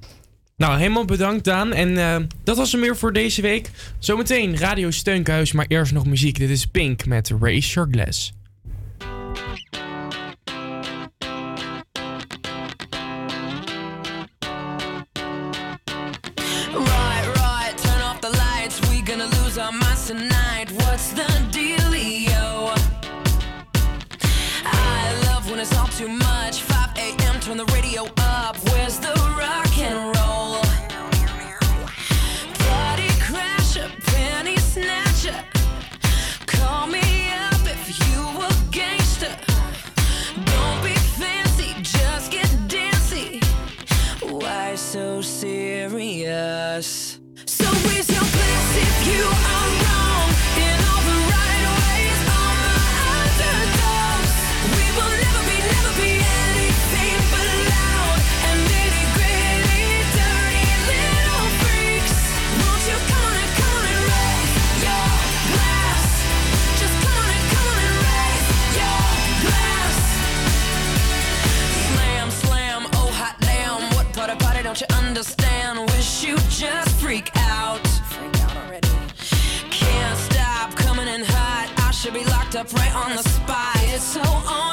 Nou, helemaal bedankt Daan. En eh, dat was er meer voor deze week. Zometeen Radio Steunkhuis, maar eerst nog muziek. Dit is Pink met Raise Your Glass. Tonight. What's the right on the spot. It's so on